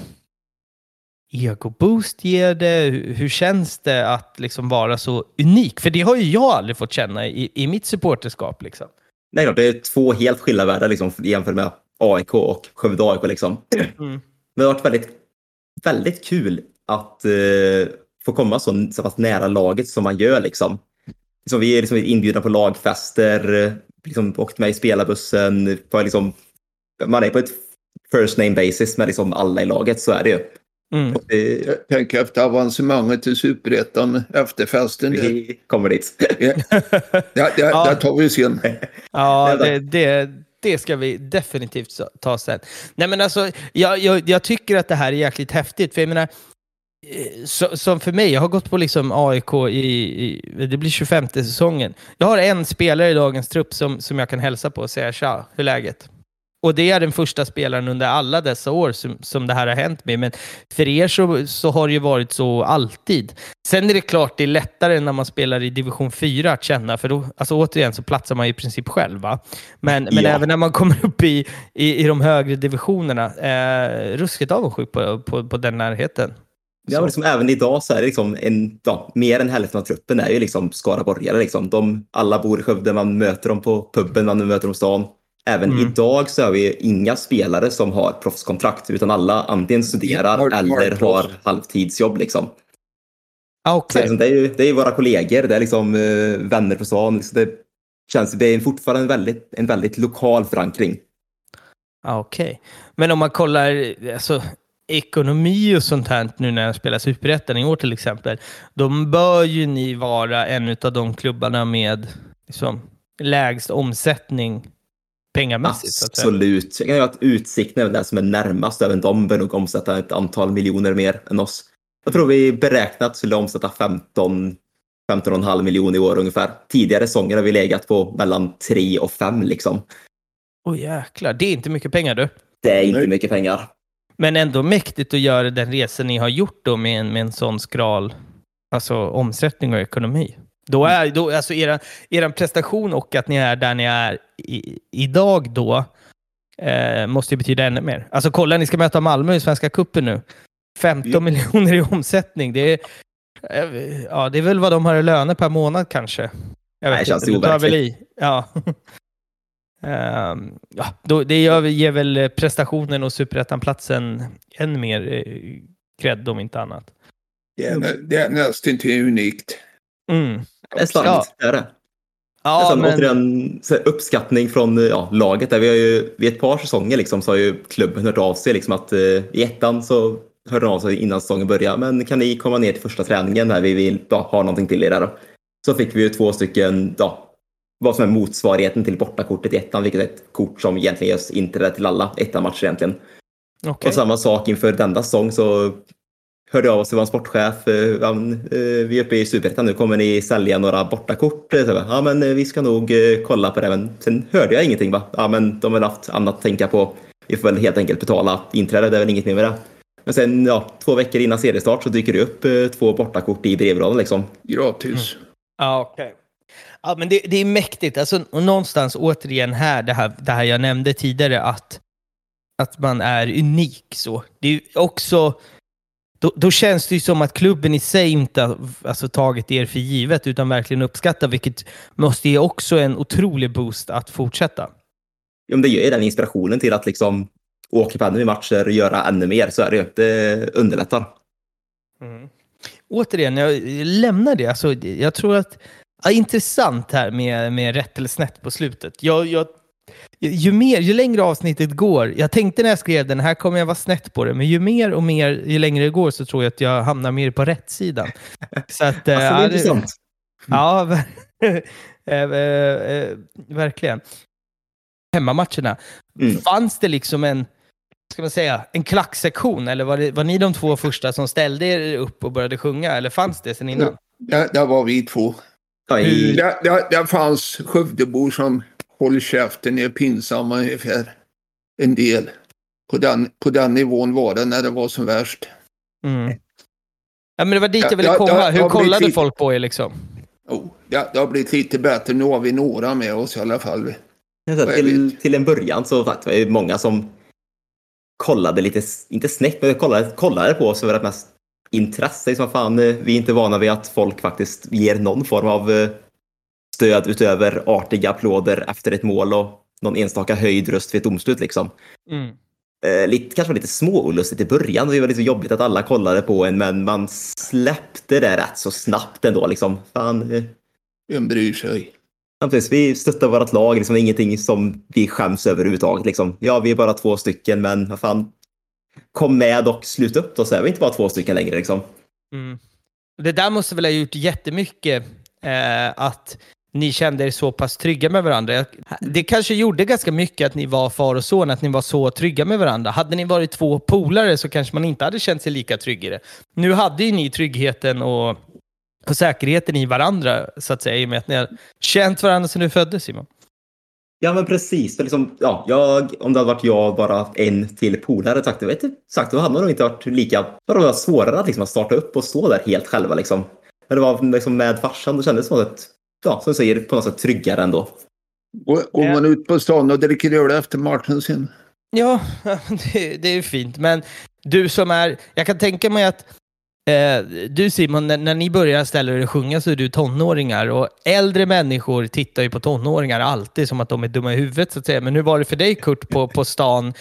ego-boost ger det? Hur, känns det att liksom vara så unik? För det har ju jag aldrig fått känna i, i mitt supporterskap. Liksom. Nej, klart, det är två helt skilda världar liksom, jämfört med AIK och Skövde AIK. Liksom. Mm. Men det har varit väldigt, väldigt kul att eh, få komma så, så pass nära laget som man gör. Liksom. Liksom, vi är liksom inbjudna på lagfester, liksom, åkt med i spelarbussen. På, liksom, man är på ett first name basis med liksom, alla i laget, så är det ju. Mm. Jag tänker efter avancemanget till superettan, efterfesten. Det, vi kommer dit. det, det, Ja. det tar vi sen. Ja, Det det, det, ska vi definitivt ta sen. Nej, men alltså, jag, jag, jag tycker att det här är jäkligt häftigt. För jag menar, eh, så, som för mig, jag har gått på liksom AIK i, i det blir 25 säsongen. Jag har en spelare i dagens trupp som, som jag kan hälsa på och säga tja, hur är läget? Och det är den första spelaren under alla dessa år som, som det här har hänt med. Men för er så, så har det ju varit så alltid. Sen är det klart det är lättare när man spelar i division 4 att känna, för då, alltså återigen så platsar man i princip själv. Va? Men, men Ja. även när man kommer upp i, i, i de högre divisionerna, eh, ruskigt avundsjuk på, på, på den närheten. Ja, men liksom, även idag så är det liksom en, ja, mer än hälften av truppen är ju liksom skaraborgare. Liksom. De, alla bor i Skövde, man möter dem på puben, man möter dem i stan. Även Mm. idag så har vi inga spelare som har proffskontrakt, utan alla antingen studerar Har- har eller proffs. har halvtidsjobb. Liksom. Ah, Så Okej. liksom, det, är ju, det är våra kollegor, det är liksom eh, vänner på stan. Liksom, det, känns, det är fortfarande en väldigt, en väldigt lokal förankring. Ah, Okej. Men om man kollar alltså, ekonomi och sånt här nu när jag spelar Superettan i år till exempel, då bör ju ni vara en av de klubbarna med liksom, lägst omsättning pengamässigt. Att. Absolut. Jag kan ett Utsikten är det som är närmast. Även de bör nog omsätta ett antal miljoner mer än oss. Jag tror vi beräknat skulle omsätta 15 15,5 miljoner i år ungefär. Tidigare säsonger har vi legat på mellan 3 och 5 liksom. Åh jäklar, det är inte mycket pengar du. Det är inte Nej. mycket pengar. Men ändå mäktigt att göra den resan ni har gjort då med en, med en sån skral alltså, omsättning och ekonomi. Då är då, alltså era, er prestation och att ni är där ni är i, idag då eh, måste ju betyda ännu mer. Alltså kolla, ni ska möta Malmö i Svenska Cupen nu. 15 Ja. miljoner i omsättning. Det är, eh, ja, det är väl vad de har i löner per månad kanske. Jag Nej, vet det känns inte, tar väl i. Ja. Ehm, ja, då, det gör, ger väl prestationen och superettan-platsen än mer eh, cred om inte annat. Det är, det är nästan till unikt. Mm. Slarvigt. Det är det. Ja, Nästan men, återigen så här, uppskattning från ja, laget. Där vi har ju, vid ett par säsonger liksom, så har ju klubben hört av sig. Liksom, att, eh, I ettan så hörde de av sig innan säsongen började. Men kan ni komma ner till första träningen när vi vill ja, ha någonting till er? Där, då? Så fick vi ju två stycken, ja, vad som är motsvarigheten till bortakortet i ettan, vilket är ett kort som egentligen ges inträde till alla ettan-matcher egentligen. okej. Och samma sak inför denna säsong så hörde av oss till vår sportchef. eh, ja, men, eh, Vi är uppe i Superettan nu, kommer ni sälja några bortakort? Eh, så Ja, men vi ska nog kolla på det. Men sen hörde jag ingenting. Va? Ja, men de har haft annat att tänka på. Vi får väl helt enkelt betala inträde, det är väl inget mer med det. Men sen ja, två veckor innan seriestart så dyker det upp två bortakort i brevlådan liksom. Gratis. Ja, okej. Ja, men det, det är mäktigt. Alltså, och någonstans återigen här, det här, det här jag nämnde tidigare, att, att man är unik. så. Det är också... Då, då känns det ju som att klubben i sig inte har alltså, tagit er för givet, utan verkligen uppskattar, vilket måste ge också en otrolig boost att fortsätta. Ja, men det ger ju den inspirationen till att liksom åka på ännu matcher och göra ännu mer. Så är det ju. Det underlättar. Återigen, jag lämnar det. Alltså, jag tror att... Ja, intressant här med, med rätt eller snett på slutet. Jag, jag, ju, mer, ju längre avsnittet går, jag tänkte när jag skrev den, här kommer jag vara snett på det, men ju mer och mer, ju längre det går så tror jag att jag hamnar mer på rätt sidan. Så att, eh, Alltså, det är ja, intressant. Ja, eh, eh, verkligen. Hemmamatcherna. Mm. Fanns det liksom en, ska man säga, en klacksektion? Eller var, det, var ni de två första som ställde er upp och började sjunga? Eller fanns det sen innan? Där, där var vi två. Ja, där, där fanns Skövdebor som håll käften, är pinsamma ungefär. En del. På den, på den nivån var det när det var som värst. Mm. Ja, men det var dit jag Ja, ville ja, komma. ja, Hur ja, kollade det- folk på er liksom? Oh, det, det har blivit lite bättre. Nu har vi några med oss i alla fall. Så till, till en början så var det många som kollade lite, inte snett, men kollade, kollade på oss för att mest intresse. Som fan, eh, vi är inte vana vid att folk faktiskt ger någon form av eh, stöd utöver artiga applåder efter ett mål och någon enstaka höjd röst vid ett domslut. Liksom. Mm. Eh, lite, kanske var lite småolustigt i början. Det var lite så jobbigt att alla kollade på en, men man släppte det rätt så snabbt ändå. Liksom. Fan, eh, Vem bryr sig? Ja, precis. Vi stöttar vårt lag. Liksom, ingenting som vi skäms över överhuvudtaget. Liksom. Ja, vi är bara två stycken, men vad fan. Kom med och sluta upp då, så är vi inte bara två stycken längre. Liksom. Mm. Det där måste väl ha gjort jättemycket eh, att ni kände er så pass trygga med varandra. Det kanske gjorde ganska mycket att ni var far och son, att ni var så trygga med varandra. Hade ni varit två polare så kanske man inte hade känt sig lika trygg i det. Nu hade ju ni tryggheten och, och säkerheten i varandra, så att säga, i och med att ni har känt varandra sedan du föddes, Simon. Ja, men precis. För liksom, ja, jag, om det hade varit jag och bara en till polare sagt, vet du, sagt, då hade man nog inte varit lika... Då hade det varit svårare att, liksom, att starta upp och stå där helt själva. Liksom. Men det var liksom, med farsan, då kändes det som att, ja, som du säger, på något sätt tryggare ändå. Går, går man ut på stan och dricker öl efter matchen sen? Ja, det, det är fint. Men du som är... Jag kan tänka mig att eh, du Simon, när, när ni börjar ställa er och sjunga så är du tonåringar och äldre människor tittar ju på tonåringar alltid som att de är dumma i huvudet så att säga. Men hur var det för dig Kurt på, på stan?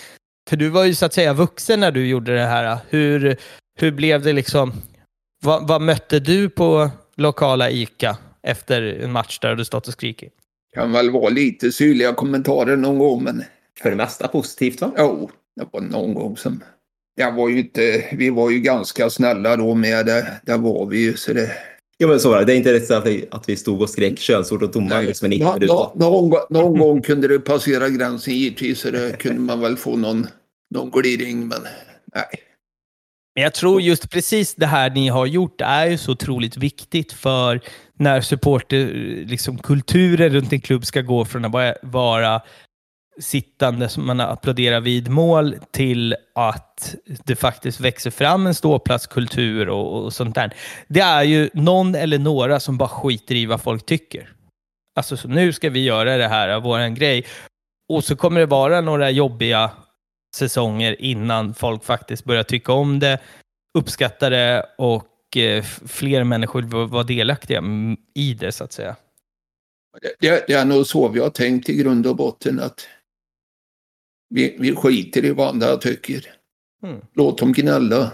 För du var ju så att säga vuxen när du gjorde det här. Hur, hur blev det liksom? Vad, vad mötte du på lokala ICA efter en match där du stått och skrikit? Kan väl vara lite syrliga kommentarer någon gång, men För det mesta positivt, va? jo, det var någon gång som... Jag var ju inte, vi var ju ganska snälla då med det. Där var vi ju, så det... Jo, men så var det. Det är inte rätt så att vi, att vi stod och skrek könsord åt domaren liksom, i 90 Nå- minuter. nå- någon, gång- någon gång kunde det passera gränsen givetvis, så det kunde man väl få någon, någon gliring, men nej. Men jag tror just precis det här ni har gjort är ju så otroligt viktigt för när supporter, liksom kulturen runt en klubb ska gå från att bara vara sittande som man applåderar vid mål till att det faktiskt växer fram en ståplatskultur och, och sånt där. Det är ju någon eller några som bara skiter i vad folk tycker. Alltså så nu ska vi göra det här, våran grej. Och så kommer det vara några jobbiga säsonger innan folk faktiskt börjar tycka om det, uppskatta det och fler människor vara delaktiga i det så att säga. Det, det, är nog så vi har tänkt i grund och botten att vi, vi skiter i vad andra tycker. Mm. Låt dem gnälla.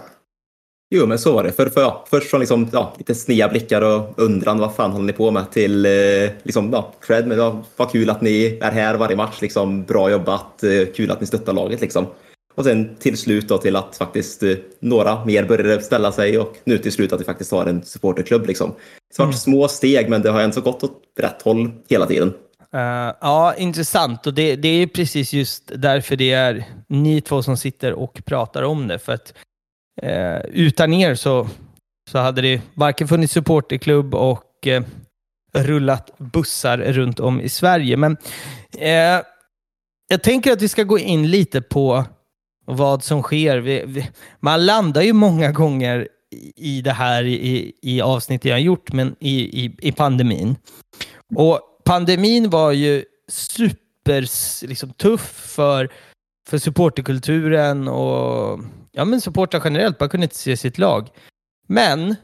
Jo, men så var det. För, för, ja, först från liksom, ja, lite sneda blickar och undran vad fan håller ni på med till eh, liksom, ja, cred. Men ja, vad kul att ni är här varje match. Liksom, bra jobbat. Eh, kul att ni stöttar laget. Liksom. Och sen till slut då till att faktiskt eh, några mer började ställa sig och nu till slut att vi faktiskt har en supporterklubb. Liksom. Det har varit Mm. små steg, men det har ändå gått åt rätt håll hela tiden. Eh, ja, intressant. Och det, det är precis just därför det är ni två som sitter och pratar om det. För att eh, utan er så, så hade det varken funnits supporterklubb och eh, rullat bussar runt om i Sverige. Men jag tänker att vi ska gå in lite på vad som sker. Vi, vi, man landar ju många gånger i det här i, i avsnittet jag har gjort, men i, i, i pandemin. Och pandemin var ju super liksom, tuff för, för supporterkulturen och ja, men supportrar generellt. Man kunde inte se sitt lag. Men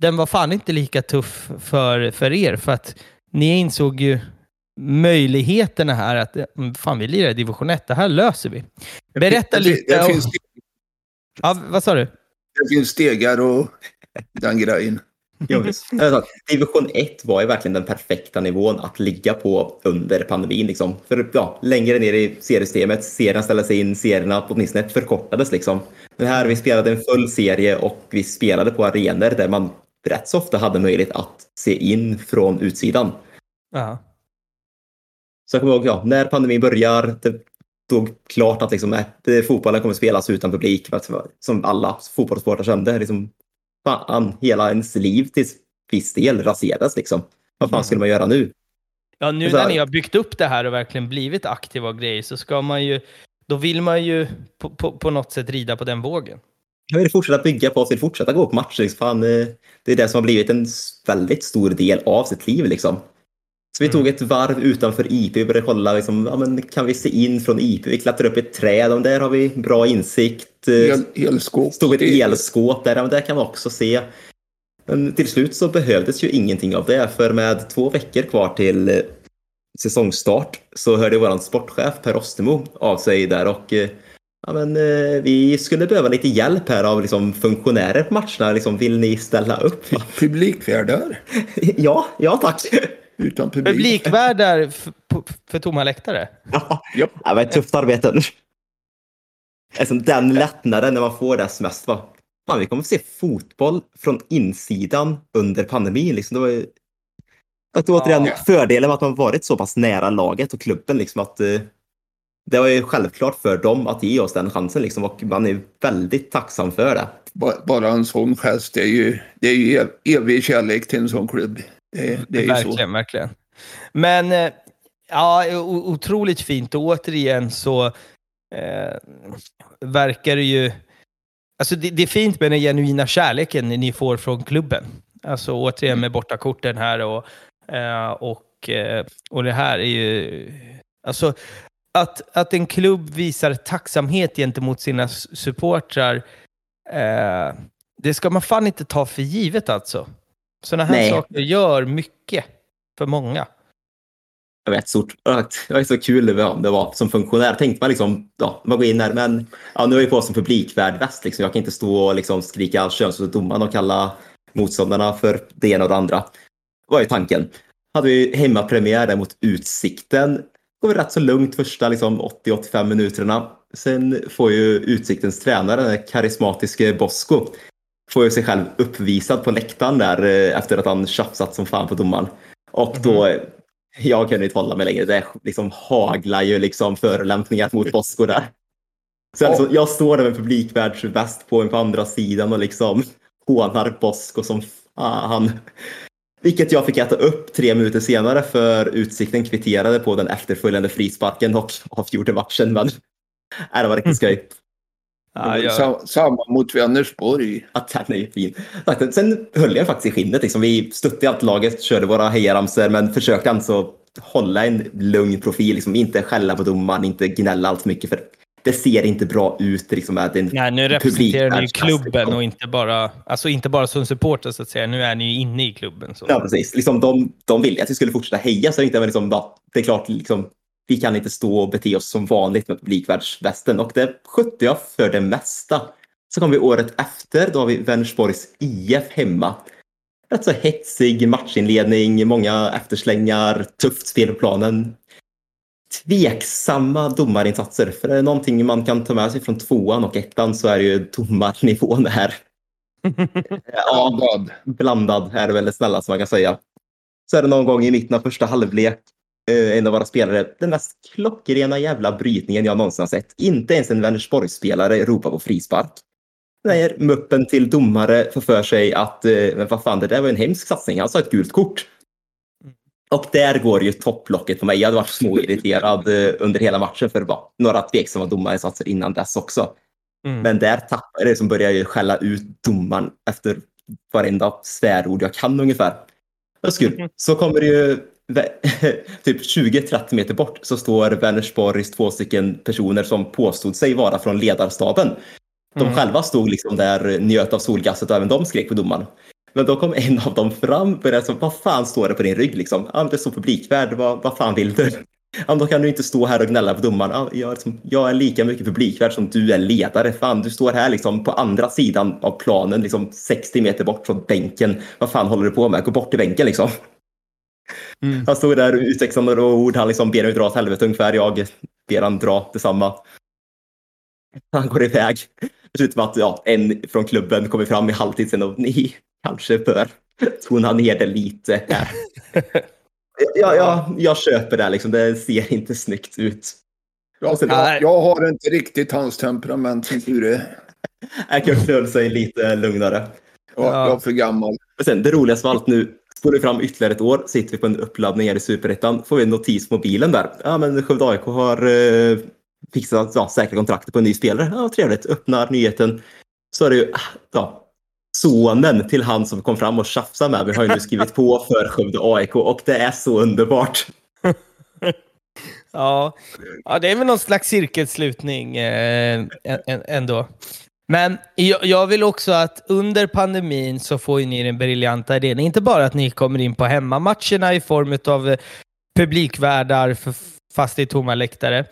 den var fan inte lika tuff för, för er, för att ni insåg ju möjligheterna här att mm, fan, vi lirar i division 1, det här löser vi. Berätta det, lite. Det, om... finns, ja, vad sa du? det finns stegar och den grejen. Alltså, division 1 var ju verkligen den perfekta nivån att ligga på under pandemin. Liksom. För ja, längre ner i seriesystemet, serierna ställdes in, serierna åtminstone förkortades. Liksom. Men här vi spelade en full serie och vi spelade på arenor där man rätt så ofta hade möjlighet att se in från utsidan. Ja. Så jag kommer ihåg, ja, när pandemin börjar, det stod klart att liksom, äh, fotbollen kommer spelas utan publik. Som alla fotbollssportare kände. Liksom, fan, hela ens liv till viss del raserades. Liksom. Vad fan skulle man göra nu? Ja, nu när ni har byggt upp det här och verkligen blivit aktiva och grejer så ska man ju, då vill man ju på, på, på något sätt rida på den vågen. Jag vill fortsätta bygga på sig, fortsätta gå på matcher. Liksom. Fan, eh, det är det som har blivit en väldigt stor del av sitt liv. Liksom. Så vi tog ett varv utanför IP och började kolla, liksom, ja, men kan vi se in från IP? Vi klättrar upp ett träd, och där har vi bra insikt. El, elskåp. Stod ett elskåp där, ja, men där kan vi också se. Men till slut så behövdes ju ingenting av det, för med två veckor kvar till eh, säsongstart så hörde vår sportchef Per Ostermo av sig där och eh, ja, men, eh, vi skulle behöva lite hjälp här av liksom, funktionärer på matcherna. Liksom, vill ni ställa upp? Publikvärdar? ja, ja tack. Utan publik. Publikvärdar för, för tomma läktare? Ja, ja. det var ett tufft arbete. Alltså, den lättnaden när man får det som mest. Va? Fan, vi kommer att se fotboll från insidan under pandemin. Liksom. Det var ju... att återigen, ja. fördelen med att man varit så pass nära laget och klubben. Liksom, att, uh, det var ju självklart för dem att ge oss den chansen liksom, och man är väldigt tacksam för det. Bara en sån gest, det är ju, det är ju evig kärlek till en sån klubb. Det, det är verkligen, så. verkligen. Men eh, ja, otroligt fint. Och återigen så eh, verkar det ju... Alltså det, det, är fint med den genuina kärleken ni får från klubben. Alltså återigen med bortakorten här och, eh, och, eh, och det här är ju... Alltså att, att en klubb visar tacksamhet gentemot sina supportrar, eh, det ska man fan inte ta för givet alltså. Sådana här Nej. saker gör mycket för många. Jag vet, stort. Det var så kul det var, det var som funktionär. Tänkte man liksom, ja, man går in här, men ja, nu är jag på som publikvärd väst. Liksom. Jag kan inte stå och liksom skrika könsord domaren och kalla motståndarna för det ena och det andra. Var ju tanken. Hade vi hemmapremiär där mot Utsikten. Går vi rätt så lugnt första liksom, 80-85 minuterna. Sen får ju Utsiktens tränare, den karismatiske Bosko, får ju sig själv uppvisad på läktaren där eh, efter att han tjafsat som fan på domaren. Och då, mm. jag kunde inte hålla mig längre. Det liksom haglar ju liksom förolämpningar mot Bosko där. Så alltså, jag står där med publikvärdsväst på mig på andra sidan och liksom hånar Bosko som fan. Vilket jag fick äta upp tre minuter senare för Utsikten kvitterade på den efterföljande frisparken och avgjorde matchen. Men äh, det var riktigt skoj. Ja, jag... Samma mot Vänersborg. Ja, den är fin. Sen höll jag faktiskt i skinnet. Liksom. Vi stötte allt laget, körde våra hejaramsor, men försökte alltså hålla en lugn profil. Liksom. Inte skälla på domaren, inte gnälla allt för mycket. För det ser inte bra ut. Liksom, att en Nej, nu representerar ni ju klubben och inte bara, alltså inte bara som supporter så att säga. Nu är ni ju inne i klubben. Så. Ja, precis. Liksom, de, de ville att vi skulle fortsätta heja, så det inte var liksom, det är klart, liksom, vi kan inte stå och bete oss som vanligt med publikvärdsvästen och det skötte jag för det mesta. Så kom vi året efter, då har vi Vänersborgs IF hemma. Rätt så hetsig matchinledning, många efterslängar, tufft spel på planen. Tveksamma domarinsatser, för är det någonting man kan ta med sig från tvåan och ettan så är det ju domarnivån här. ja, blandad är det väl det snällaste man kan säga. Så är det någon gång i mitten av första halvlek en av våra spelare, den mest klockrena jävla brytningen jag någonsin har sett. Inte ens en Vänersborgsspelare ropar på frispark. när muppen till domare får för sig att eh, men vad fan, det där var en hemsk satsning. Han sa ett gult kort. Och där går ju topplocket på mig. Jag hade varit småirriterad eh, under hela matchen för var några tveksamma domarinsatser innan dess också. Mm. Men där tappade jag det som började jag skälla ut domaren efter varenda svärord jag kan ungefär. Mm. Så kommer det ju typ 20-30 meter bort så står Vänersborgs två stycken personer som påstod sig vara från ledarstaben. De mm. själva stod liksom där, njöt av solgasset och även de skrek på domaren. Men då kom en av dem fram och började så, vad fan står det på din rygg liksom? Ja, det står publikvärd, vad, vad fan vill du? Ja, då kan du inte stå här och gnälla på domaren. Ja, jag, liksom, jag är lika mycket publikvärd som du är ledare. Fan, du står här liksom på andra sidan av planen, liksom 60 meter bort från bänken. Vad fan håller du på med? Gå bort till bänken liksom. Mm. Han stod där utväxlande ord. Han liksom ber mig dra åt helvete ungefär. Jag ber han dra detsamma. Han går iväg. Det slutar med att ja, en från klubben kommer fram i halvtid sen och ni kanske bör tona ner det lite här. ja, ja, jag köper det. Liksom. Det ser inte snyggt ut. Jag, jag, jag har inte riktigt hans temperament som tur är. Kurt höll sig lite lugnare. Ja, jag är för gammal. Och sen, det roligaste av allt nu, Spolar vi fram ytterligare ett år, sitter vi på en uppladdning här i Superettan, får vi en notis på mobilen där. Ja, men Skövde AIK har eh, fixat ja, säkra kontrakter på en ny spelare. Ja, trevligt. Öppnar nyheten. Så är det ju ah, ja, sonen till han som kom fram och tjafsade med mig har ju nu skrivit på för Skövde AIK och det är så underbart. ja. ja, det är väl någon slags cirkelslutning eh, ändå. Men jag vill också att under pandemin så får ni den briljanta idén. Inte bara att ni kommer in på hemmamatcherna i form av eh, publikvärdar fast i tomma läktare.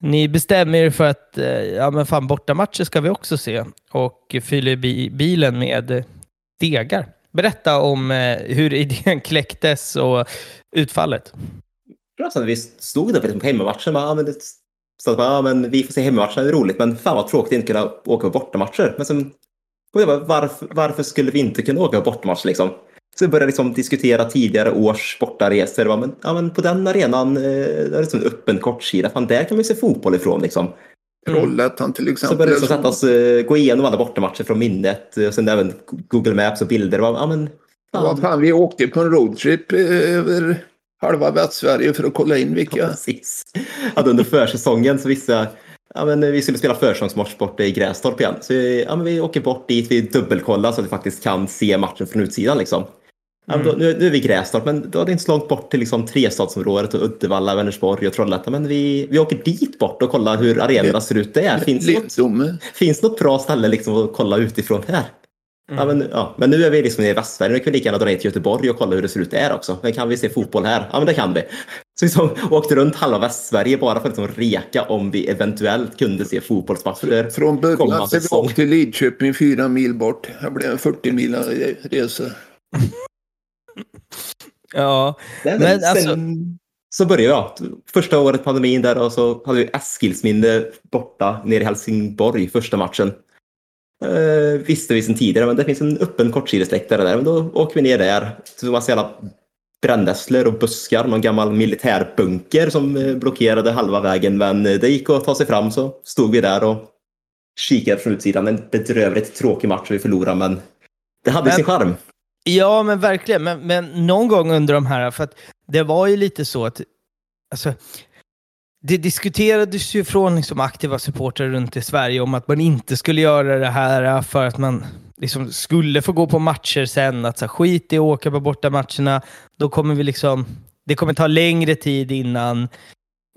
Ni bestämmer er för att eh, ja, men fan, bortamatcher ska vi också se och fyller bi bilen med degar. Berätta om eh, hur idén kläcktes och utfallet. Alltså, vi stod där på hemmamatchen. Ja, ah, men det så att ja, men vi får se hemmamatcherna, det är roligt, men fan vad tråkigt att inte kunna åka på bortamatcher. Men sen, varför, varför skulle vi inte kunna åka på bortamatch liksom? Så vi började liksom diskutera tidigare års bortaresor. Men, ja, men på den arenan, eh, det är liksom en öppen kortsida, fan där kan vi se fotboll ifrån liksom. Trollhättan till exempel. Så började vi liksom sätta oss, eh, gå igenom alla bortamatcher från minnet och sen även Google Maps och bilder. Ja, men, fan. Ja, fan, vi åkte på en roadtrip eh, över halva Västsverige för att kolla in vilka. Ja, precis. Att under försäsongen så visste ja, men vi skulle spela försäsongsmatch borta i Grästorp igen. Så ja, men vi åker bort dit, vi dubbelkollar så att vi faktiskt kan se matchen från utsidan. Liksom. Ja, då, nu, nu, är vi Grästorp, men då är det inte så långt bort till liksom, trestadsområdet och Uddevalla, Vänersborg och Trollhättan. Men vi, vi åker dit bort och kollar hur arenorna ser ut där. Finns, något, finns något bra ställe liksom, att kolla utifrån här? Mm. Ja, men, ja, men nu är vi liksom i Västsverige. Nu kan vi lika gärna dra ner till Göteborg och kolla hur det ser ut där också. Men kan vi se fotboll här? Ja, men det kan vi. Så vi liksom åkte runt halva Västsverige bara för att liksom reka om vi eventuellt kunde se fotbollsmatcher. Från början så vi åkte till Lidköping fyra mil bort. Det blev en 40 mil resa. ja, men, men sen, alltså... Så började jag. Första året pandemin där och så hade vi Eskilsminne borta nere i Helsingborg första matchen. Eh, visste vi sedan tidigare, men det finns en öppen kortsidesläktare där. Men då åker vi ner där. Så massa jävla brännässlor och buskar, någon gammal militärbunker som eh, blockerade halva vägen. Men eh, det gick att ta sig fram så stod vi där och kikade från utsidan. En bedrövligt tråkig match vi förlorade, men det hade men, sin charm. Ja, men verkligen. Men, men någon gång under de här, för att det var ju lite så att alltså, det diskuterades ju från liksom aktiva supportrar runt i Sverige om att man inte skulle göra det här för att man liksom skulle få gå på matcher sen. Att så skit i att åka på borta matcherna. Då kommer vi liksom, det kommer ta längre tid innan,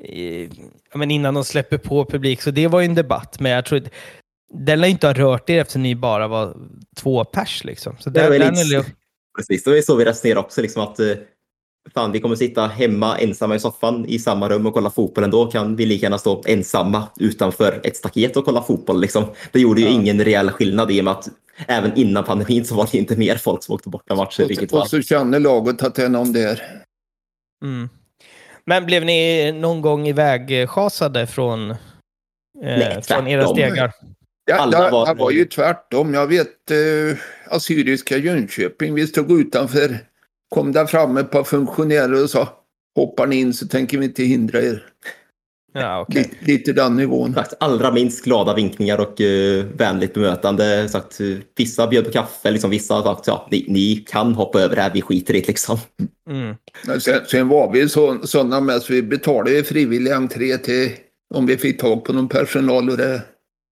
eh, men innan de släpper på publik. Så det var ju en debatt. Men jag tror att den lär inte ha rört er eftersom ni bara var två pers. Liksom. Så det, den, den är... Precis, det var så vi resonerade också. Liksom att, eh, fan, vi kommer sitta hemma ensamma i soffan i samma rum och kolla fotboll ändå. Kan vi lika gärna stå ensamma utanför ett staket och kolla fotboll. Liksom. Det gjorde ju ja. ingen reell skillnad i och med att även innan pandemin så var det inte mer folk som åkte borta matcher. Och, vilket och så känner laget att det är någon där. Mm. Men blev ni någon gång ivägschasade från, eh, Nej, från era stegar? Ja, det, var... det var ju tvärtom. Jag vet eh, Assyriska Jönköping. Vi stod utanför kom där fram ett par funktionärer och sa hoppar ni in så tänker vi inte hindra er. Ja, okej. Lite, lite den nivån. Allra minst glada vinkningar och uh, vänligt bemötande. Sagt, uh, vissa bjöd på kaffe, liksom, vissa har sagt ja, ni, ni kan hoppa över det här, vi skiter i det liksom. Mm. Sen, sen var vi så, sådana med så vi betalade ju frivillig entré till om vi fick tag på någon personal och det,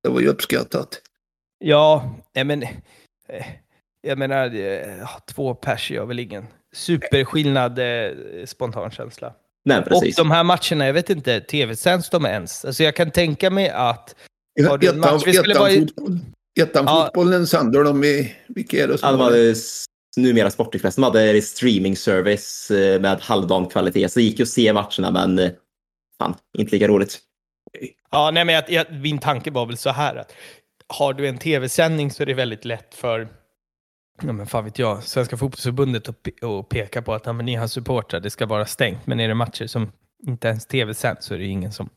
det var ju uppskattat. Ja, men... eh, Jag menar, eh, två pers gör väl ingen superskillnad, eh, spontan känsla. Nej, Och precis. de här matcherna, jag vet inte, tv-sänds de ens? Alltså jag kan tänka mig att... Har du en Ettan, match? Vi skulle ettan, vara i- fotboll, ettan Ja. sänder de i, vilka är det som Ja, de hade numera Sportexpressen de hade streaming service eh, med halvdan kvalitet. Så det gick ju att se matcherna, men eh, fan, inte lika roligt. Ja, nej men jag, jag, min tanke var väl så här att har du en tv-sändning så är det väldigt lätt för, ja men fan vet jag, Svenska fotbollsförbundet att, pe- att peka på att ja, men ni har supportrar, det ska vara stängt. Men är det matcher som inte ens tv-sänds så är det ingen som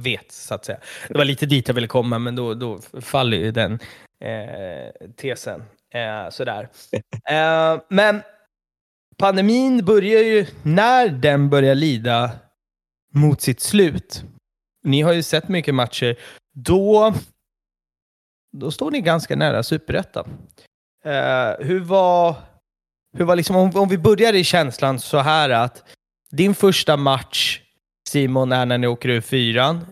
vet, så att säga. Det var lite dit jag ville komma, men då, då faller ju den eh, tesen. Eh, sådär. Eh, men pandemin börjar ju, när den börjar lida mot sitt slut, ni har ju sett mycket matcher, då, då står ni ganska nära superettan. Eh, hur var, hur var liksom, om, om vi börjar i känslan så här att din första match, Simon, är när ni åker ur fyran.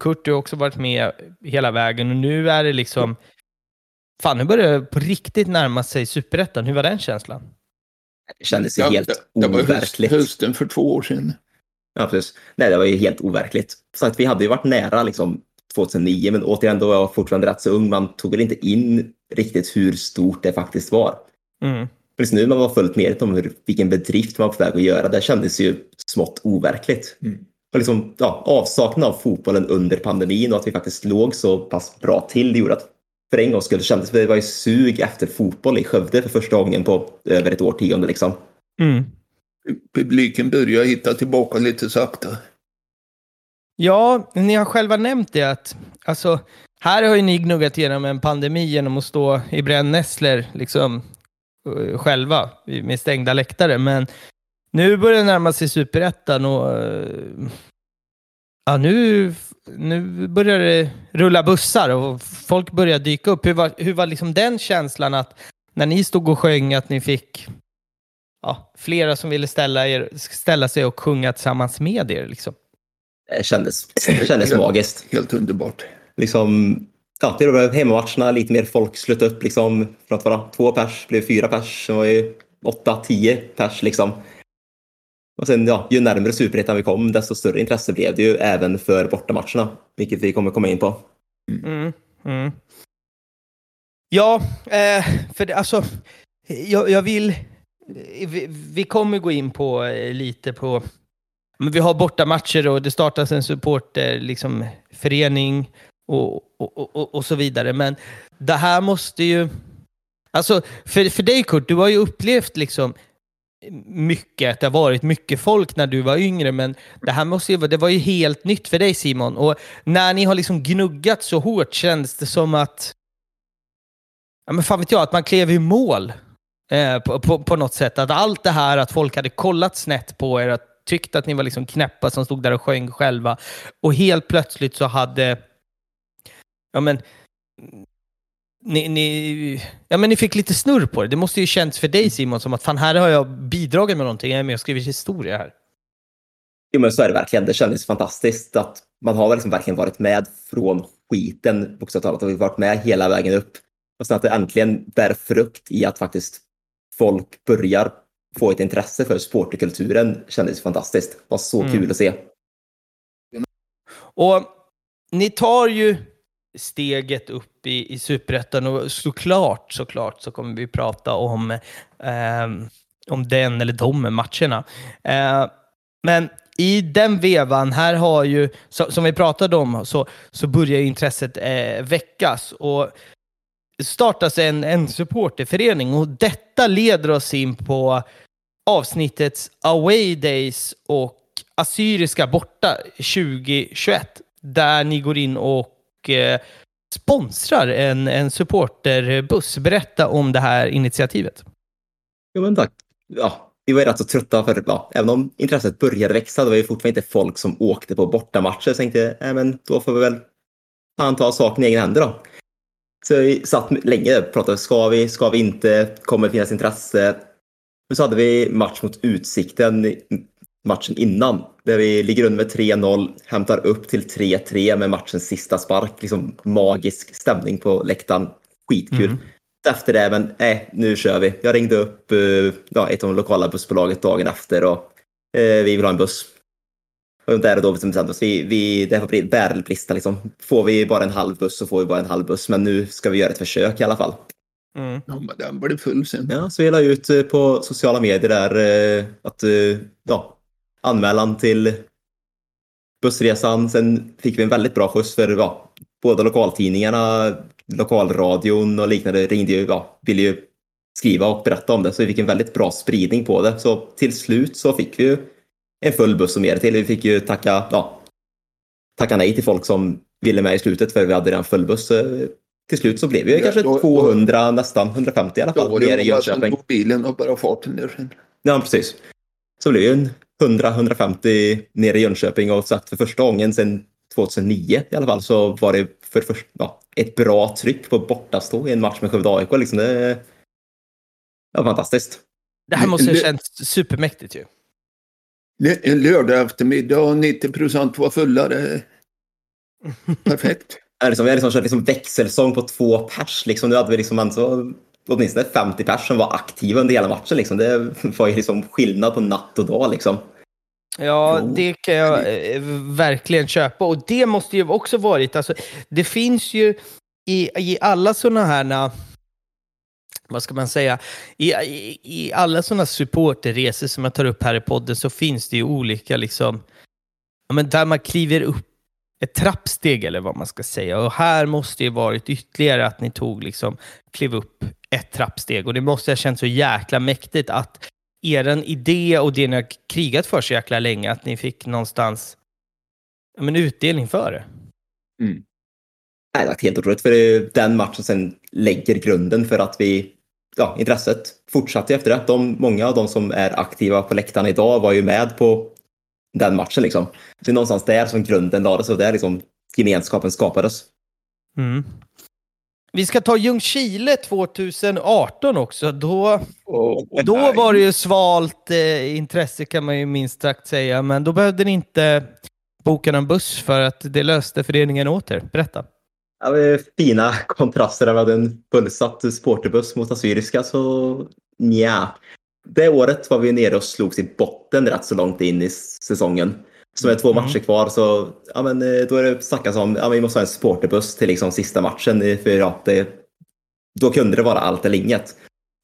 Kurt, du har också varit med hela vägen och nu är det liksom, fan nu börjar det på riktigt närma sig superettan. Hur var den känslan? Det kändes ju Ja, helt det, det var höst, overkligt. hösten för två år sedan. Ja, precis. Nej, det var ju helt overkligt. Så att vi hade ju varit nära liksom 2009, men återigen, då var jag fortfarande rätt så ung. Man tog väl inte in riktigt hur stort det faktiskt var. Mm. Precis nu när man var fullt medveten om hur, vilken bedrift man var på väg att göra, det kändes ju smått overkligt. Mm. Och liksom, ja, avsaknad av fotbollen under pandemin och att vi faktiskt låg så pass bra till, det gjorde att för en gångs skull kändes det, det var ju sug efter fotboll i Skövde för första gången på över ett årtionde. Liksom. Mm. Publiken börjar hitta tillbaka lite sakta. Ja, ni har själva nämnt det att alltså, här har ju ni gnuggat igenom en pandemi genom att stå i brännässlor liksom, eh, själva med stängda läktare. Men nu börjar det närma sig superettan och eh, ja, nu, nu börjar det rulla bussar och folk börjar dyka upp. Hur var, hur var liksom den känslan att när ni stod och sjöng att ni fick ja, flera som ville ställa, er, ställa sig och sjunga tillsammans med er? Liksom? Det kändes, det kändes Ja. magiskt. Helt underbart. Liksom, ja, det var hemmamatcherna, lite mer folk slöt upp liksom. Från att vara två pers blev fyra pers. Det var ju åtta, tio pers liksom. Och sen, ja, ju närmare superettan vi kom, desto större intresse blev det ju även för bortamatcherna. Vilket vi kommer komma in på. Mm, mm. Ja, eh, för det, alltså, jag, jag vill... Vi, vi kommer gå in på eh, lite på... Men vi har bortamatcher och det startas en supporterförening liksom, förening och, och, och, och så vidare. Men det här måste ju... Alltså, för, för dig Kurt, du har ju upplevt liksom mycket, att det har varit mycket folk när du var yngre, men det här måste ju, det var ju helt nytt för dig Simon. Och när ni har liksom gnuggat så hårt känns det som att, ja men fan vet jag, att man klev i mål eh, på, på, på något sätt. Att allt det här att folk hade kollat snett på er, att tyckt att ni var liksom knäppa som stod där och sjöng själva. Och helt plötsligt så hade, ja men, ni, ni, ja, men ni fick lite snurr på det. Det måste ju känts för dig Simon som att fan här har jag bidragit med någonting. Jag är med och skriver historia här. Jo, men så är det verkligen. Det kändes fantastiskt att man har liksom verkligen varit med från skiten, bokstavligt talat, och vi har varit med hela vägen upp. Och sen att det äntligen bär frukt i att faktiskt folk börjar få ett intresse för supporterkulturen kändes fantastiskt. Det var så Mm. kul att se. Och ni tar ju steget upp i, i superettan och såklart, såklart så kommer vi prata om, ehm, om den eller de matcherna. Eh, men i den vevan, här har ju, så, som vi pratade om, så, så börjar intresset eh, väckas. Och startas en, en supporterförening och detta leder oss in på avsnittets Away Days och Assyriska borta 2021 där ni går in och eh, sponsrar en, en supporterbuss. Berätta om det här initiativet. Jo, men tack. Ja, vi var ju rätt så trötta för, ja, även om intresset började växa, det var ju fortfarande inte folk som åkte på bortamatcher. Så jag tänkte, äh, men då får vi väl fan ta saken i egna händer då. Så vi satt länge och pratade, ska vi, ska vi inte, kommer det finnas intresse? Men så hade vi match mot Utsikten matchen innan, där vi ligger under med 3-0, hämtar upp till 3-3 med matchens sista spark. Liksom magisk stämning på läktaren. Skitkul. Mm. Efter det, men nej, nu kör vi. Jag ringde upp eh, ja, ett av de lokala bussbolaget dagen efter och eh, vi vill ha en buss. Och där och då bestämde vi oss. Vi, vi, det får bärelbrista liksom. Får vi bara en halv buss så får vi bara en halv buss. Men nu ska vi göra ett försök i alla fall. Mm. Ja, men den blev full sen. Ja, så vi la ut eh, på sociala medier där att ja, anmälan till bussresan. Sen fick vi en väldigt bra skjuts för ja, båda lokaltidningarna, lokalradion och liknande ringde ju, ja, ville ju skriva och berätta om det. Så vi fick en väldigt bra spridning på det. Så till slut så fick vi ju en full buss och mer till. Vi fick ju tacka, ja, tacka nej till folk som ville med i slutet för vi hade redan full buss. Till slut så blev vi ja, kanske då, 200, då, nästan 150 i alla fall. Då var det Jönköping. på bilen och bara farten ner. Ja, precis. Så blev ju en 100-150 nere i Jönköping och sagt för första gången sedan 2009 i alla fall så var det för först, ja, ett bra tryck på bortastå i en match med Skövde AIK. Liksom det, var fantastiskt. Det här måste ha känts supermäktigt ju. En lördag eftermiddag och 90 procent var fulla. Det... Perfekt. Vi har liksom kört liksom växelsång på två pers. Liksom. Nu hade vi liksom alltså, åtminstone 50 pers som var aktiva under hela matchen. Liksom. Det var ju liksom skillnad på natt och dag. Liksom. Ja, det kan jag eh, verkligen köpa. Och det måste ju också varit, alltså, det finns ju i, i alla sådana här, vad ska man säga, i, i, i alla sådana supporterresor som jag tar upp här i podden så finns det ju olika, liksom, ja, men där man kliver upp ett trappsteg eller vad man ska säga. Och här måste det varit ytterligare att ni tog, liksom, klev upp ett trappsteg. Och det måste ha känts så jäkla mäktigt att er idé och det ni har krigat för så jäkla länge, att ni fick någonstans men, utdelning för det. Mm. Nej, det var helt otroligt, för den matchen sen lägger grunden för att vi, ja, intresset fortsatte efter det. De, många av de som är aktiva på läktaren idag var ju med på den matchen. Liksom. Så det är någonstans där som grunden lades och där liksom gemenskapen skapades. Mm. Vi ska ta Ljungskile 2018 också. Då, oh, då var det ju svalt eh, intresse kan man ju minst sagt säga, men då behövde ni inte boka någon buss för att det löste föreningen åt er. Berätta. Ja, fina kontraster. Vi hade en fullsatt supporterbuss mot Assyriska, så nja. Det året var vi nere och slogs i botten rätt så långt in i säsongen. Så med två mm. matcher kvar så ja, men, eh, då är det snackas om att vi måste ha en supporterbuss till liksom, sista matchen. För ja, det, då kunde det vara allt eller inget.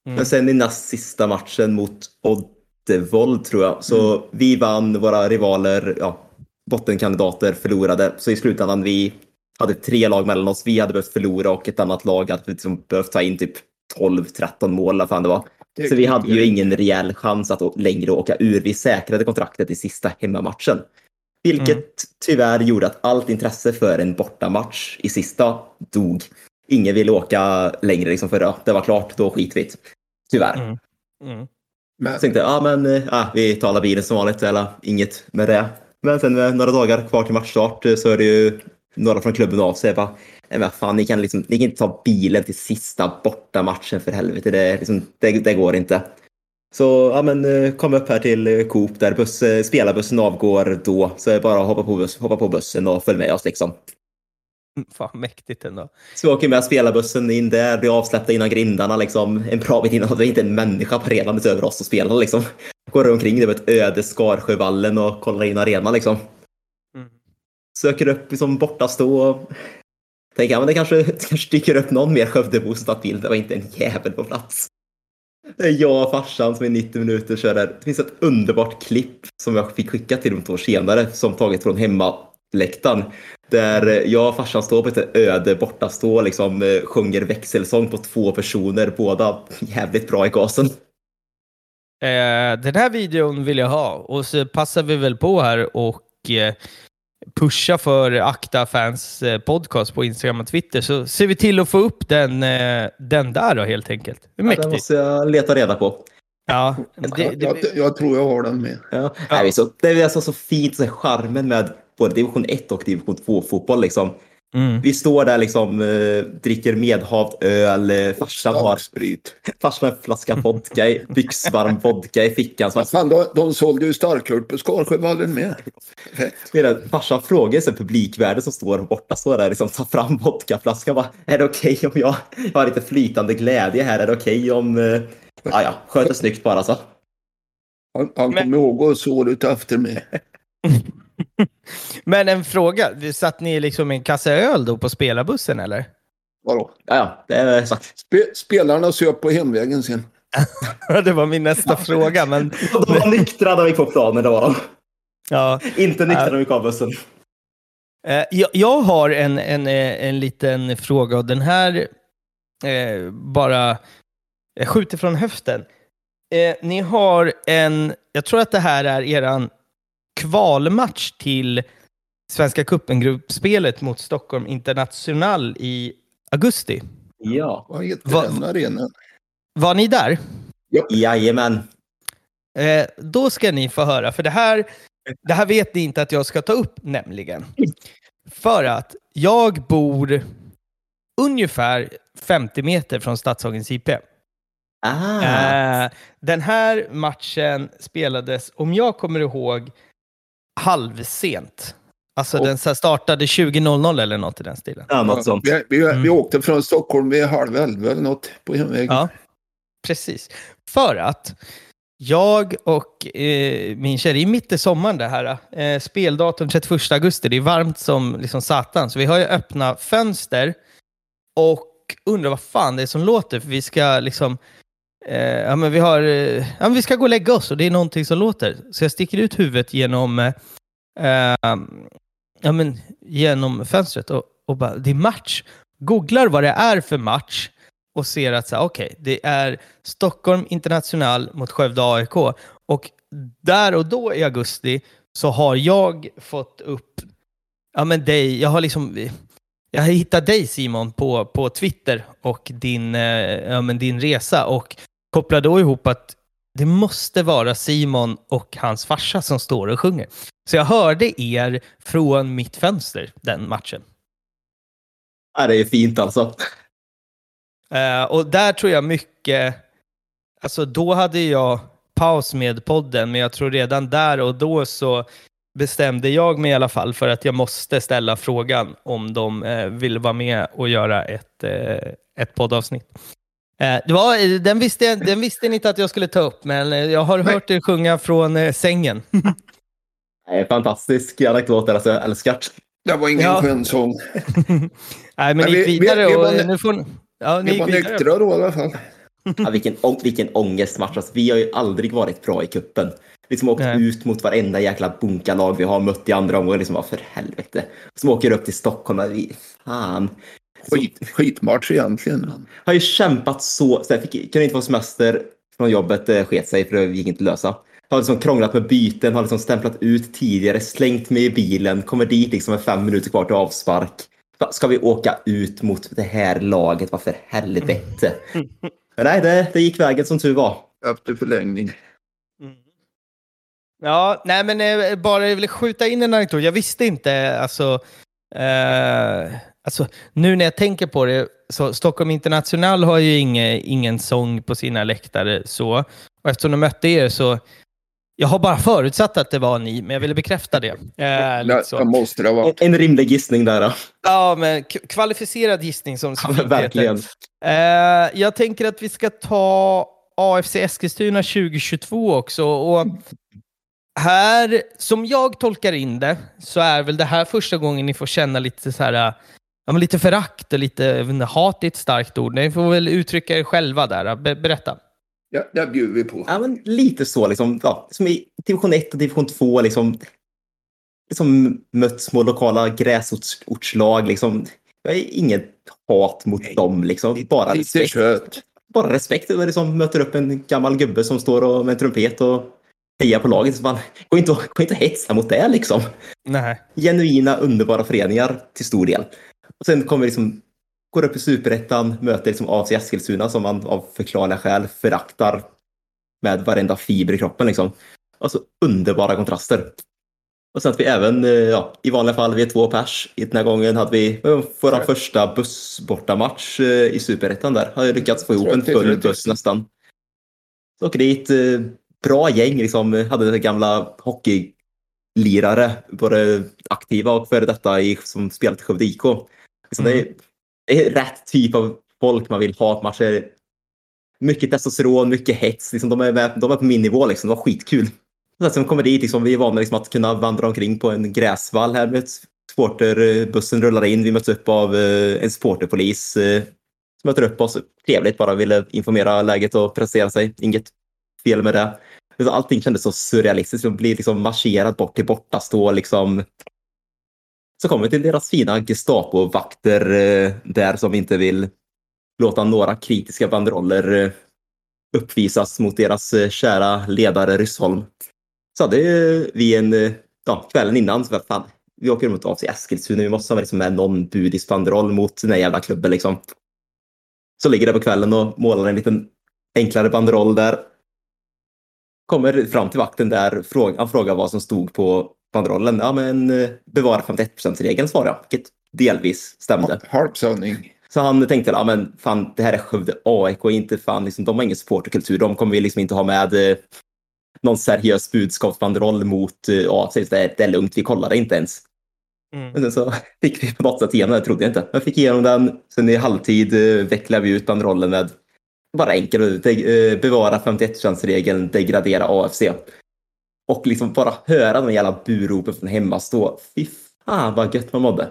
Mm. Men sen i näst sista matchen mot Oddevold tror jag, så mm. vi vann, våra rivaler, ja, bottenkandidater förlorade. Så i slutändan vi hade tre lag mellan oss. Vi hade behövt förlora och ett annat lag hade liksom behövt ta in typ 12-13 mål. Vad fan det var. Så vi hade ju ingen rejäl chans att längre åka ur. Vi säkrade kontraktet i sista hemmamatchen. Vilket mm. tyvärr gjorde att allt intresse för en bortamatch i sista dog. Ingen ville åka längre liksom för det var klart, då skiter vi Tyvärr. Mm. Mm. Men... Så tänkte jag, ja men ja, vi talar bilen som vanligt, eller inget med det. Men sen med några dagar kvar till matchstart så är det ju några från klubben av sig. Bara, Nej, men fan, ni, kan liksom, ni kan inte ta bilen till sista bortamatchen för helvete. Det, liksom, det, det går inte. Så ja, men, eh, kom upp här till eh, Coop där buss, eh, spelarbussen avgår då. Så är det bara att hoppa på, buss, hoppa på bussen och följ med oss. Liksom. Fan mäktigt ändå. Så vi åker med spelarbussen in där, blir avsläppta innan grindarna. Liksom, en bra bit innan. Det är inte en människa parerandes över oss och spelar. Liksom. Går omkring det med ett öde Skarsjövallen och kollar in arenan. Liksom. Söker upp liksom, bortastå. Tänker att men det kanske, det kanske dyker upp någon mer Skövdebo som tar bild. Det var inte en jävel på plats. Det är jag och farsan som i 90 minuter kör där. Det finns ett underbart klipp som jag fick skicka till dem två år senare som tagit från hemmaläktaren. Där jag och farsan står på ett öde bortastå och liksom eh, sjunger växelsång på två personer. Båda jävligt bra i gasen. Eh, den här videon vill jag ha och så passar vi väl på här och eh, pusha för Akta Fans eh, podcast på Instagram och Twitter så ser vi till att få upp den, eh, den där då helt enkelt. Mäktigt. Ja, den måste jag leta reda på. Ja, det, jag, det, jag, jag tror jag har den med. Ja. Nej, så, det är alltså så fint, så charmen med både division 1 och division 2-fotboll. Liksom. Mm. Vi står där liksom, eh, dricker medhavd öl, eh, farsan har, Starksprit. farsan har en flaska vodka, i- byxvarm vodka i fickan. Så fan, de, de sålde ju starköl på Skarsjövallen med. Medan farsan frågar här publikvärden som står borta, står där liksom, tar fram vodkaflaskan. Bara, är det okej om jag, jag har lite flytande glädje här? Är det okej om... Eh, ja, ja, sköter snyggt bara så. Han, han Men- kom ihåg oss året efter med. Men en fråga, satt ni liksom i en kasse öl då på spelarbussen eller? Vadå? Ja, ja, det är så. Spe, spelarna söp på hemvägen sen. det var min nästa fråga, men De var nyktra när vi gick på planen, det var de. ja. Inte nyktra när vi gick av bussen. Eh, jag, jag har en, en, eh, en liten fråga och den här eh, bara eh, skjuter från höften. Eh, ni har en, jag tror att det här är eran kvalmatch till Svenska cupen-gruppspelet mot Stockholm International i augusti. Ja. Vad heter Va- den arenan? Var ni där? Jajamän. Eh, då ska ni få höra, för det här, det här vet ni inte att jag ska ta upp nämligen. För att jag bor ungefär 50 meter från Stadshagens IP. Ah. Eh, den här matchen spelades, om jag kommer ihåg, halvsent. Alltså Och- den så startade 20.00 eller något i den stilen. Ja, något sånt. Vi, vi, Mm. vi åkte från Stockholm vid halv elva eller något på hemvägen. Ja, precis. För att jag och eh, min tjej, är mitt i sommaren det här. Eh, speldatum 31 augusti, det är varmt som liksom satan. Så vi har ju öppna fönster och undrar vad fan det är som låter. För vi ska liksom, eh, ja men vi har, eh, ja men vi ska gå och lägga oss och det är någonting som låter. Så jag sticker ut huvudet genom, eh, ehm, ja men genom fönstret och, och bara, det är match. Googlar vad det är för match och ser att så här, det är Stockholm International mot Skövde AIK. Och där och då i augusti så har jag fått upp, ja men dig, jag har liksom, jag har hittat dig Simon på, på Twitter och din, eh, ja, men din resa och kopplade då ihop att det måste vara Simon och hans farsa som står och sjunger. Så jag hörde er från mitt fönster den matchen. Ja, det är fint alltså. Eh, och där tror jag mycket, alltså då hade jag paus med podden, men jag tror redan där och då så bestämde jag mig i alla fall för att jag måste ställa frågan om de eh, vill vara med och göra ett, eh, ett poddavsnitt. Eh, det var, den, visste den visste ni inte att jag skulle ta upp, men eh, jag har hört er sjunga från eh, sängen. Det är fantastisk anekdot, alltså, jag älskar det. Det var ingen Ja. skön sång. Nej, men, Men ni gick vi- vi- vidare vi och var nö- nu får ni- ja, ni Vi gick var nyktra då i alla fall. Ja, vilken, vilken ångestmatch. Alltså, vi har ju aldrig varit bra i kuppen. Vi som åkt Nej. ut mot varenda jäkla bunkalag vi har mött i andra omgången. Liksom, vad för helvete. Som åker upp till Stockholm. Vi, fan. Skit, skitmatch egentligen. har ju kämpat så. så jag fick, kunde inte få semester från jobbet. Det sket sig för det gick inte att lösa. Har liksom krånglat med byten, har liksom stämplat ut tidigare, slängt mig i bilen, kommer dit liksom med fem minuter kvar till avspark. Ska- vi åka ut mot det här laget? Vad för helvete? Men nej, det, det gick vägen som tur var. Efter förlängning. Mm. Ja, nej men eh, bara jag vill skjuta in en anekdot. Jag visste inte, alltså, eh, alltså nu när jag tänker på det, så Stockholm International har ju inge, ingen sång på sina läktare så. Och eftersom de mötte er så, jag har bara förutsatt att det var ni, men jag ville bekräfta det. Eh, det så. måste det ha En, varit. en rimlig gissning där. Då. Ja, men kvalificerad gissning som Ja, verkligen. Eh, jag tänker att vi ska ta AFC Eskilstuna 2022 också. Och här, som jag tolkar in det, så är väl det här första gången ni får känna lite så här, ja, men lite förakt och lite, hat är ett starkt ord. Ni får väl uttrycka er själva där. Be- berätta. Ja, det bjuder vi på. Ja, men lite så. Liksom, ja, som i division 1 och division 2. Liksom, liksom mött små lokala gräsortslag. Liksom. Jag är inget hat mot Nej. dem. Liksom. Bara Lite respekt. kött. Bara respekt. Det liksom, möter upp en gammal gubbe som står och, med en trumpet och hejar på laget. Så man går inte, går inte att hetsa mot det. Liksom. Nej. Genuina, underbara föreningar till stor del. Och sen kommer liksom, går upp i superettan, möter liksom AFC Eskilstuna som man av förklarliga skäl föraktar med varenda fiber i kroppen liksom. Alltså underbara kontraster. Och sen att vi även, eh, ja, i vanliga fall, vi är två pers. I den här gången hade vi vår första bussbortamatch eh, i Superettan där. Hade lyckats få ihop en full buss nästan. Så åker dit, eh, bra gäng liksom. Hade gamla hockeylirare, både aktiva och före detta i, som spelat i Skövde IK. Liksom mm. det, är, det, är, rätt typ av folk man vill ha på matcher. Mycket testosteron, mycket hets. Liksom, de, är med, de är på min nivå liksom. Det var skitkul. Sen kommer dit, liksom, vi är vana liksom, att kunna vandra omkring på en gräsvall här med supporterbussen rullar in. Vi möts upp av eh, en supporterpolis eh, som möter upp oss. Trevligt, bara ville informera läget och presentera sig. Inget fel med det. Allting kändes så surrealistiskt. Vi blir liksom marscherad bort till borta, stå liksom. Så kommer vi till deras fina Gestapo-vakter eh, där som inte vill låta några kritiska banderoller eh, uppvisas mot deras eh, kära ledare Ryssholm så hade vi en, ja, kvällen innan, så fan, vi åker mot AFC Eskilstuna, vi måste ha liksom med någon budisbanderoll mot den här jävla klubben liksom. Så ligger det på kvällen och målar en liten enklare banderoll där. Kommer fram till vakten där, han frågar vad som stod på banderollen. Ja, men eh, bevara 51%-regeln svarar jag, vilket delvis stämde. Halvsanning. Så han tänkte, ja men fan, det här är Skövde AIK, inte fan, liksom, de har ingen supporterkultur, de kommer vi liksom inte ha med eh, någon seriös budskapsbanderoll mot uh, ja, det, är, det är lugnt, vi kollar det inte ens. Mm. Men sen så fick vi på något sätt igenom det, trodde jag inte. Jag fick igenom den, sen i halvtid uh, vecklade vi ut banderollen med bara enkel, uh, bevara 51-regeln, degradera AFC. Och liksom bara höra de jävla buropen från hemma stå. Fy fan vad gött man mådde.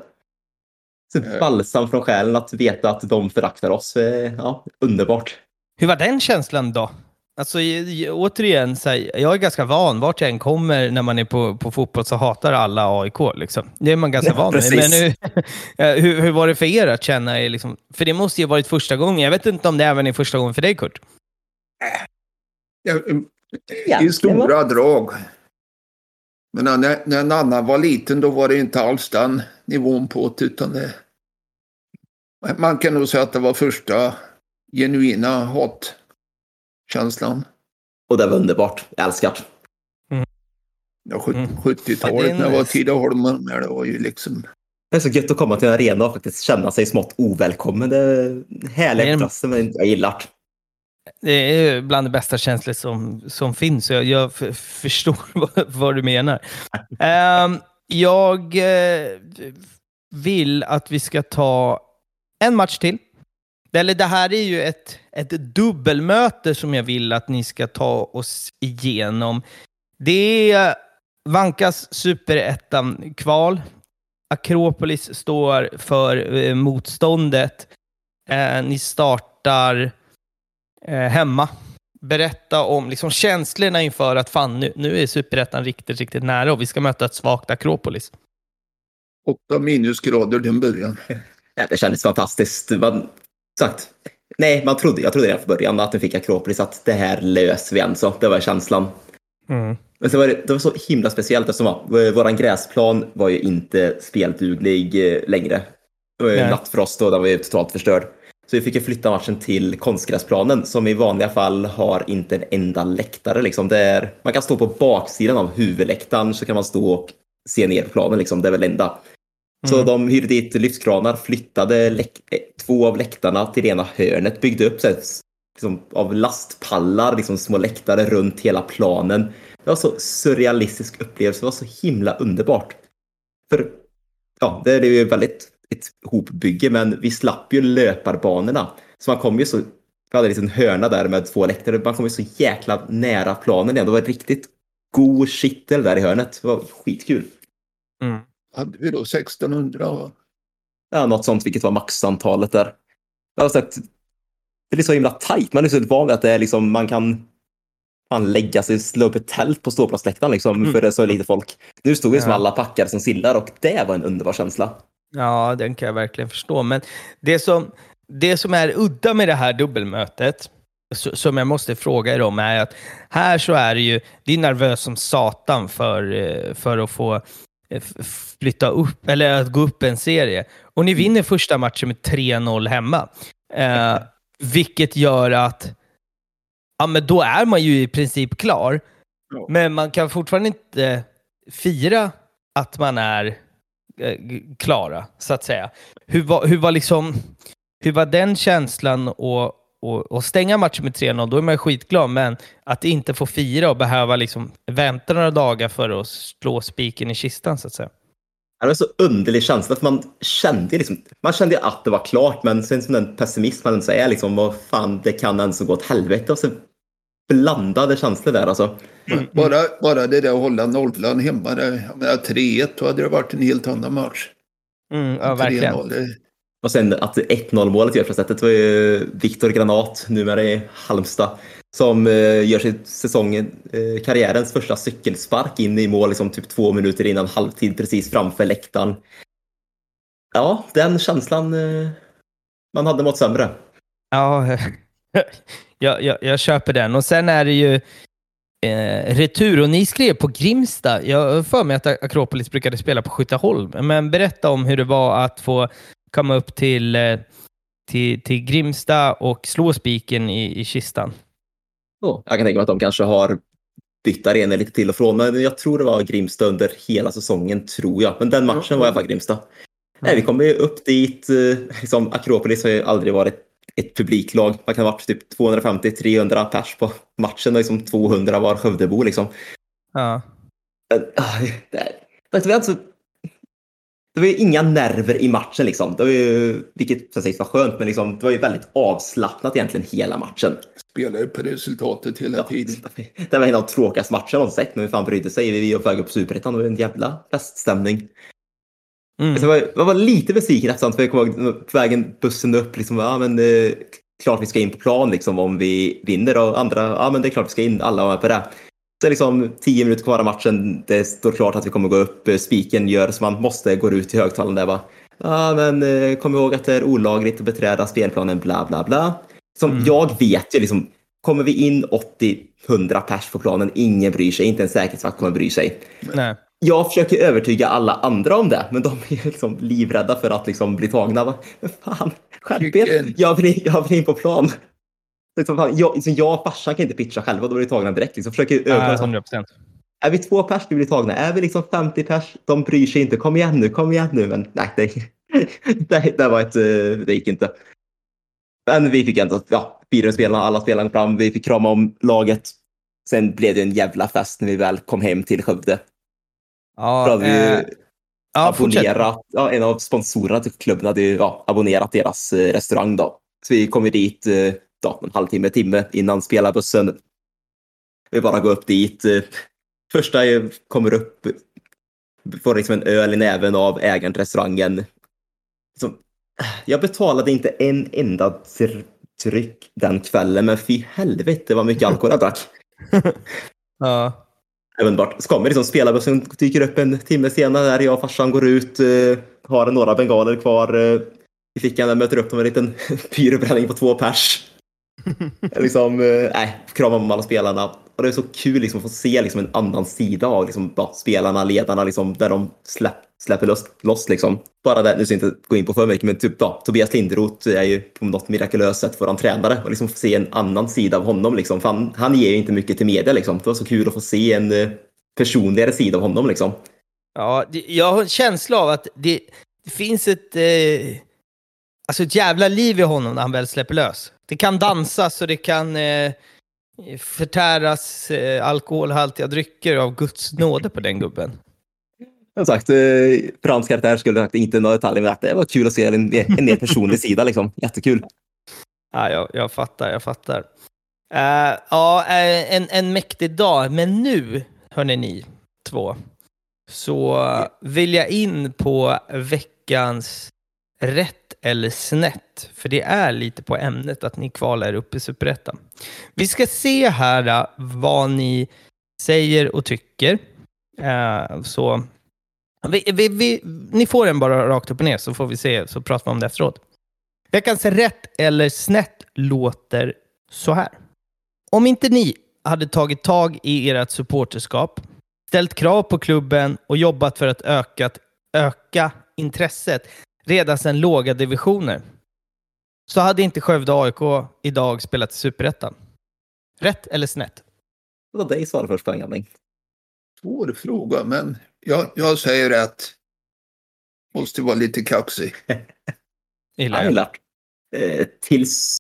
Så balsam från själen att veta att de föraktar oss. Ja, underbart. Hur var den känslan då? Alltså återigen, så här, jag är ganska van. Vart jag än kommer när man är på, på fotboll så hatar alla AIK. Liksom. Det är man ganska van med. Men hur, hur, hur, var det för er att känna er? Liksom? För det måste ju ha varit första gången. Jag vet inte om det även är första gången för dig, Kurt? Ja, I stora drag. Men när, när Nanna var liten då var det inte alls den nivån på det, utan det, man kan nog säga att det var första genuina hat känslan. Och det var underbart. Jag älskar mm. Ja, 70-talet mm. när jag var i Tidaholm, det var ju liksom... Det är så gött att komma till en arena och faktiskt känna sig smått ovälkommen. Det är härliga kontraster, men jag gillar det. Det är bland det bästa känslor som, som finns. Jag, jag förstår vad, vad, du menar. um, jag uh, vill att vi ska ta en match till. Eller det här är ju ett, ett dubbelmöte som jag vill att ni ska ta oss igenom. Det är Vankas superettan-kval. Akropolis står för eh, motståndet. Eh, ni startar eh, hemma. Berätta om liksom, känslorna inför att fan, nu, nu är superettan riktigt, riktigt nära och vi ska möta ett svagt Akropolis. Åtta minusgrader till början. Ja, det kändes fantastiskt. Man Exakt. Nej, man trodde, jag trodde redan från början att den fick Akropolis att det här löser vi alltså. Det var känslan. Mm. Men så var det, det var så himla speciellt eftersom våran gräsplan var ju inte spelduglig eh, längre. Det var ju nattfrost och den var ju totalt förstörd. Så vi fick ju flytta matchen till konstgräsplanen som i vanliga fall har inte en enda läktare. Liksom. Det är, man kan stå på baksidan av huvudläktaren så kan man stå och se ner på planen. Liksom. Det är väl enda. Så mm. de hyrde dit lyftkranar, flyttade två av läktarna till ena hörnet, byggde upp så här, liksom, av lastpallar, liksom, små läktare runt hela planen. Det var så surrealistisk upplevelse, det var så himla underbart. För ja, det är ju väldigt ett hopbygge, men vi slapp ju löparbanorna. Så man kom ju så, vi hade liksom en hörna där med två läktare, man kom ju så jäkla nära planen igen. Det var riktigt god kittel där i hörnet. Det var skitkul. Mm hade vi då 1600? Ja, något sånt, vilket var maxantalet där. Jag har sagt, det är så himla tajt. Man är så van vid att det är liksom, man kan fan lägga sig, slå upp ett tält på ståplatsläktaren liksom, mm. för det är så lite folk. Nu stod vi ja. som alla packade som sillar och det var en underbar känsla. Ja, den kan jag verkligen förstå. Men det som, det som är udda med det här dubbelmötet, som jag måste fråga er om, är att här så är det ju, det är nervöst som satan för, eh, för att få Eh, flytta upp, eller att gå upp en serie. Och ni vinner första matchen med 3-0 hemma. Eh, vilket gör att ja men då är man ju i princip klar. Men man kan fortfarande inte fira att man är Eh, klara, så att säga. Hur var, hur var, liksom, hur var den känslan att och, och stänga matchen med 3-0? Då är man ju skitglad, men att inte få fira och behöva liksom vänta några dagar för att slå spiken i kistan, så att säga. Det var en så underlig känsla, för man kände, liksom, man kände ju att det var klart, men sen som den pessimismen man så är, liksom, vad fan, det kan ens gå åt helvete. Och så blandade känslor där alltså. Bara, bara det där att hålla nollan hemma. Där, jag menar 3-1, då hade det varit en helt annan match. Mm, ja, verkligen. 3-0, det- Och sen att 1-0 målet gör sättet var ju Viktor Granat, numera i Halmstad, som eh, gör sin säsongen, eh, karriärens första cykelspark in i mål liksom typ två minuter innan halvtid precis framför läktaren. Ja, den känslan eh, man hade mått sämre. Ja, jag, jag, jag köper den. Och sen är det ju eh, retur. Och ni skrev på Grimsta. Jag har för mig att Akropolis brukade spela på Skytteholm. Men berätta om hur det var att få komma upp till, eh, till, till Grimsta och slå spiken i, i kistan. Oh, jag kan tänka mig att de kanske har bytt arenor lite till och från, men jag tror det var Grimsta under hela säsongen, tror jag. Men den matchen var i alla fall Grimsta. Nej, vi kom ju upp dit. eh, Liksom, Akropolis har ju aldrig varit ett publiklag. Man kan ha varit typ 250-300 pers på matchen och liksom 200 var Skövdebo. Liksom. Ja. Ah, det, det, var alltså, det var ju inga nerver i matchen, liksom. det var ju, vilket för sig var skönt, men liksom, det var ju väldigt avslappnat egentligen hela matchen. Spelar ju på resultatet hela Ja, tiden. det var en av de tråkigaste matcherna jag sett, men vi fan brydde sig. Vi var på väg upp Superettan, det var en jävla feststämning. Mm. Så jag, var, jag var lite besviken eftersom jag kom ihåg på vägen bussen upp, liksom, ja men eh, klart vi ska in på plan liksom om vi vinner och andra, ja men det är klart vi ska in, alla var med på det. Så liksom tio minuter kvar av matchen, det står klart att vi kommer gå upp, eh, spiken gör så man måste gå ut i högtalaren där bara, ja men eh, kom ihåg att det är olagligt att beträda spelplanen, bla bla bla. Som Mm. jag vet ju liksom, kommer vi in 80-100 pers på planen, ingen bryr sig, inte en säkerhetsvakt kommer bry sig Nej. Jag försöker övertyga alla andra om det, men de är liksom livrädda för att liksom bli tagna. Va? Men fan, skärp er! Jag vill, jag vill in på plan. Liksom, fan, jag, liksom, jag och farsan kan inte pitcha själva, då blir vi tagna direkt. Liksom, försöker Ja, övertala. så, 100 procent. är vi två pers, vi blir tagna. Är vi liksom 50 pers, de bryr sig inte. Kom igen nu, kom igen nu. Men nej, det, det, det var ett, eh, det gick inte. Men vi fick ändå, ja, fira spelarna, alla spelarna fram. Vi fick krama om laget. Sen blev det en jävla fest när vi väl kom hem till Skövde. Då Ja, hade vi eh, ja, abonnerat, ja, en av sponsorerna till klubben hade ju ja, abonnerat deras eh, restaurang då. Så vi kom dit eh, ja, en halvtimme, timme innan spelarbussen. Vi bara går upp dit. eh, Första kommer upp, får liksom en öl i näven av ägaren till restaurangen. Så, jag betalade inte en enda dryck den kvällen, men fy helvete vad mycket alkohol jag drack. Ja. Underbart. Så kommer liksom spelarbussen, dyker upp en timme senare där jag och farsan går ut, eh, har några bengaler kvar eh, i fickan, där möter upp dem med en liten pyrobränning på två pers. liksom, eh, nej, kramar om alla spelarna. Och det är så kul liksom, att få se liksom, en annan sida av liksom, bara, spelarna, ledarna, liksom, där de släpp, släpper loss. loss liksom. Bara det, nu ska jag inte gå in på för mycket, men typ, ja, Tobias Linderoth är ju på något mirakulöst sätt vår tränare och liksom få se en annan sida av honom. Liksom. För han, han ger ju inte mycket till media. Liksom. Det var så kul att få se en eh, personligare sida av honom. Liksom. Ja, det, jag har en känsla av att det, det finns ett, eh, alltså ett jävla liv i honom när han väl släpper lös. Det kan dansas och det kan eh, förtäras eh, alkoholhaltiga drycker av Guds nåde på den gubben. Som sagt, eh, för hans karaktär skulle jag sagt inte några detaljer, men det var kul att se en, en mer personlig sida. Liksom. Jättekul. Ja, jag, jag fattar, jag fattar. Eh, ja, eh, en, en mäktig dag. Men nu, hörni ni två, så vill jag in på veckans rätt eller snett. För det är lite på ämnet att ni kvalar upp i Superettan. Vi ska se här äh, vad ni säger och tycker. Eh, så vi, vi, vi, ni får den bara rakt upp och ner så får vi se, så pratar vi om det efteråt. Veckans rätt eller snett låter så här. Om inte ni hade tagit tag i ert supporterskap, ställt krav på klubben och jobbat för att ökat, öka intresset redan sedan låga divisioner, så hade inte Skövde AIK idag spelat i Superettan. Rätt eller snett? Låt dig svara först på en gamling. Svår fråga, men jag, jag säger rätt. Måste vara lite kaxig. Gillar Ja, jag. gillar. Eh, tills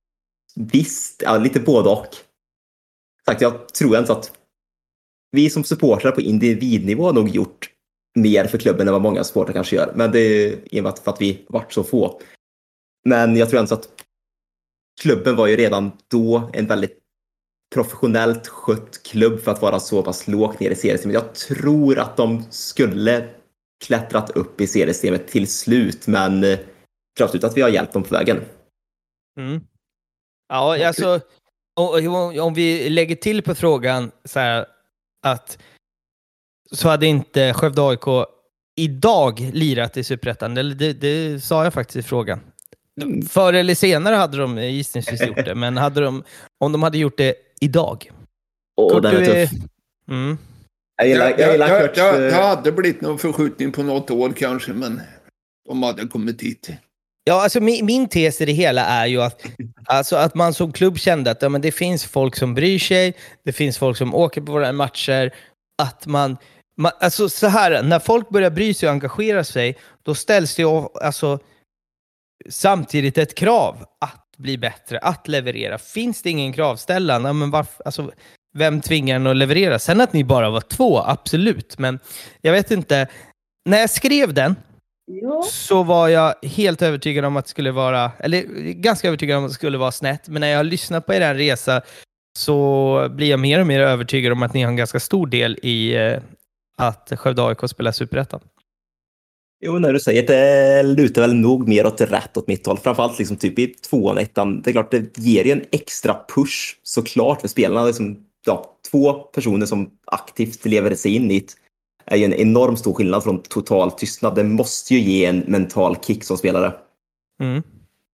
visst, ja, lite både och. Sagt, jag tror inte att vi som supportrar på individnivå har nog gjort mer för klubben än vad många supportrar kanske gör. Men det är i och med att, för att vi varit så få. Men jag tror ändå att klubben var ju redan då en väldigt professionellt skött klubb för att vara så pass lågt ner i seriesystemet. Jag tror att de skulle klättrat upp i seriesystemet till slut, men eh, klart ut att vi har hjälpt dem på vägen. Mm. Ja, alltså om vi lägger till på frågan så här att så hade inte Skövde AIK idag lirat i Superettan. Eller det, det sa jag faktiskt i frågan. Förr eller senare hade de gissningsvis gjort det, men hade de, om de hade gjort det idag. Och Kurt, den är är- tuff. Mm. Jag gillar, Jag, jag gillar jag, Kurts... jag, eh, jag hade blivit någon förskjutning på något år kanske, men de hade kommit dit. Ja, alltså min, min tes i det hela är ju att, alltså att man som klubb kände att ja, men det finns folk som bryr sig, det finns folk som åker på våra matcher, att man, man alltså så här, när folk börjar bry sig och engagera sig, då ställs det alltså samtidigt ett krav att bli bättre, att leverera. Finns det ingen kravställan, ja, men varför, alltså, vem tvingar en att leverera? Sen att ni bara var två, absolut, men jag vet inte. När jag skrev den så var jag helt övertygad om att det skulle vara, eller ganska övertygad om att det skulle vara snett, men när jag har lyssnat på er resa så blir jag mer och mer övertygad om att ni har en ganska stor del i eh, att Skövde AIK spelar Superettan. Jo, när du säger det lutar väl nog mer åt rätt åt mitt håll. Framförallt liksom typ i tvåan, ettan. Det är klart, det ger ju en extra push såklart för spelarna. Liksom, ja, två personer som aktivt lever sig in i det är ju en enorm stor skillnad från total tystnad. Det måste ju ge en mental kick som spelare. Mm.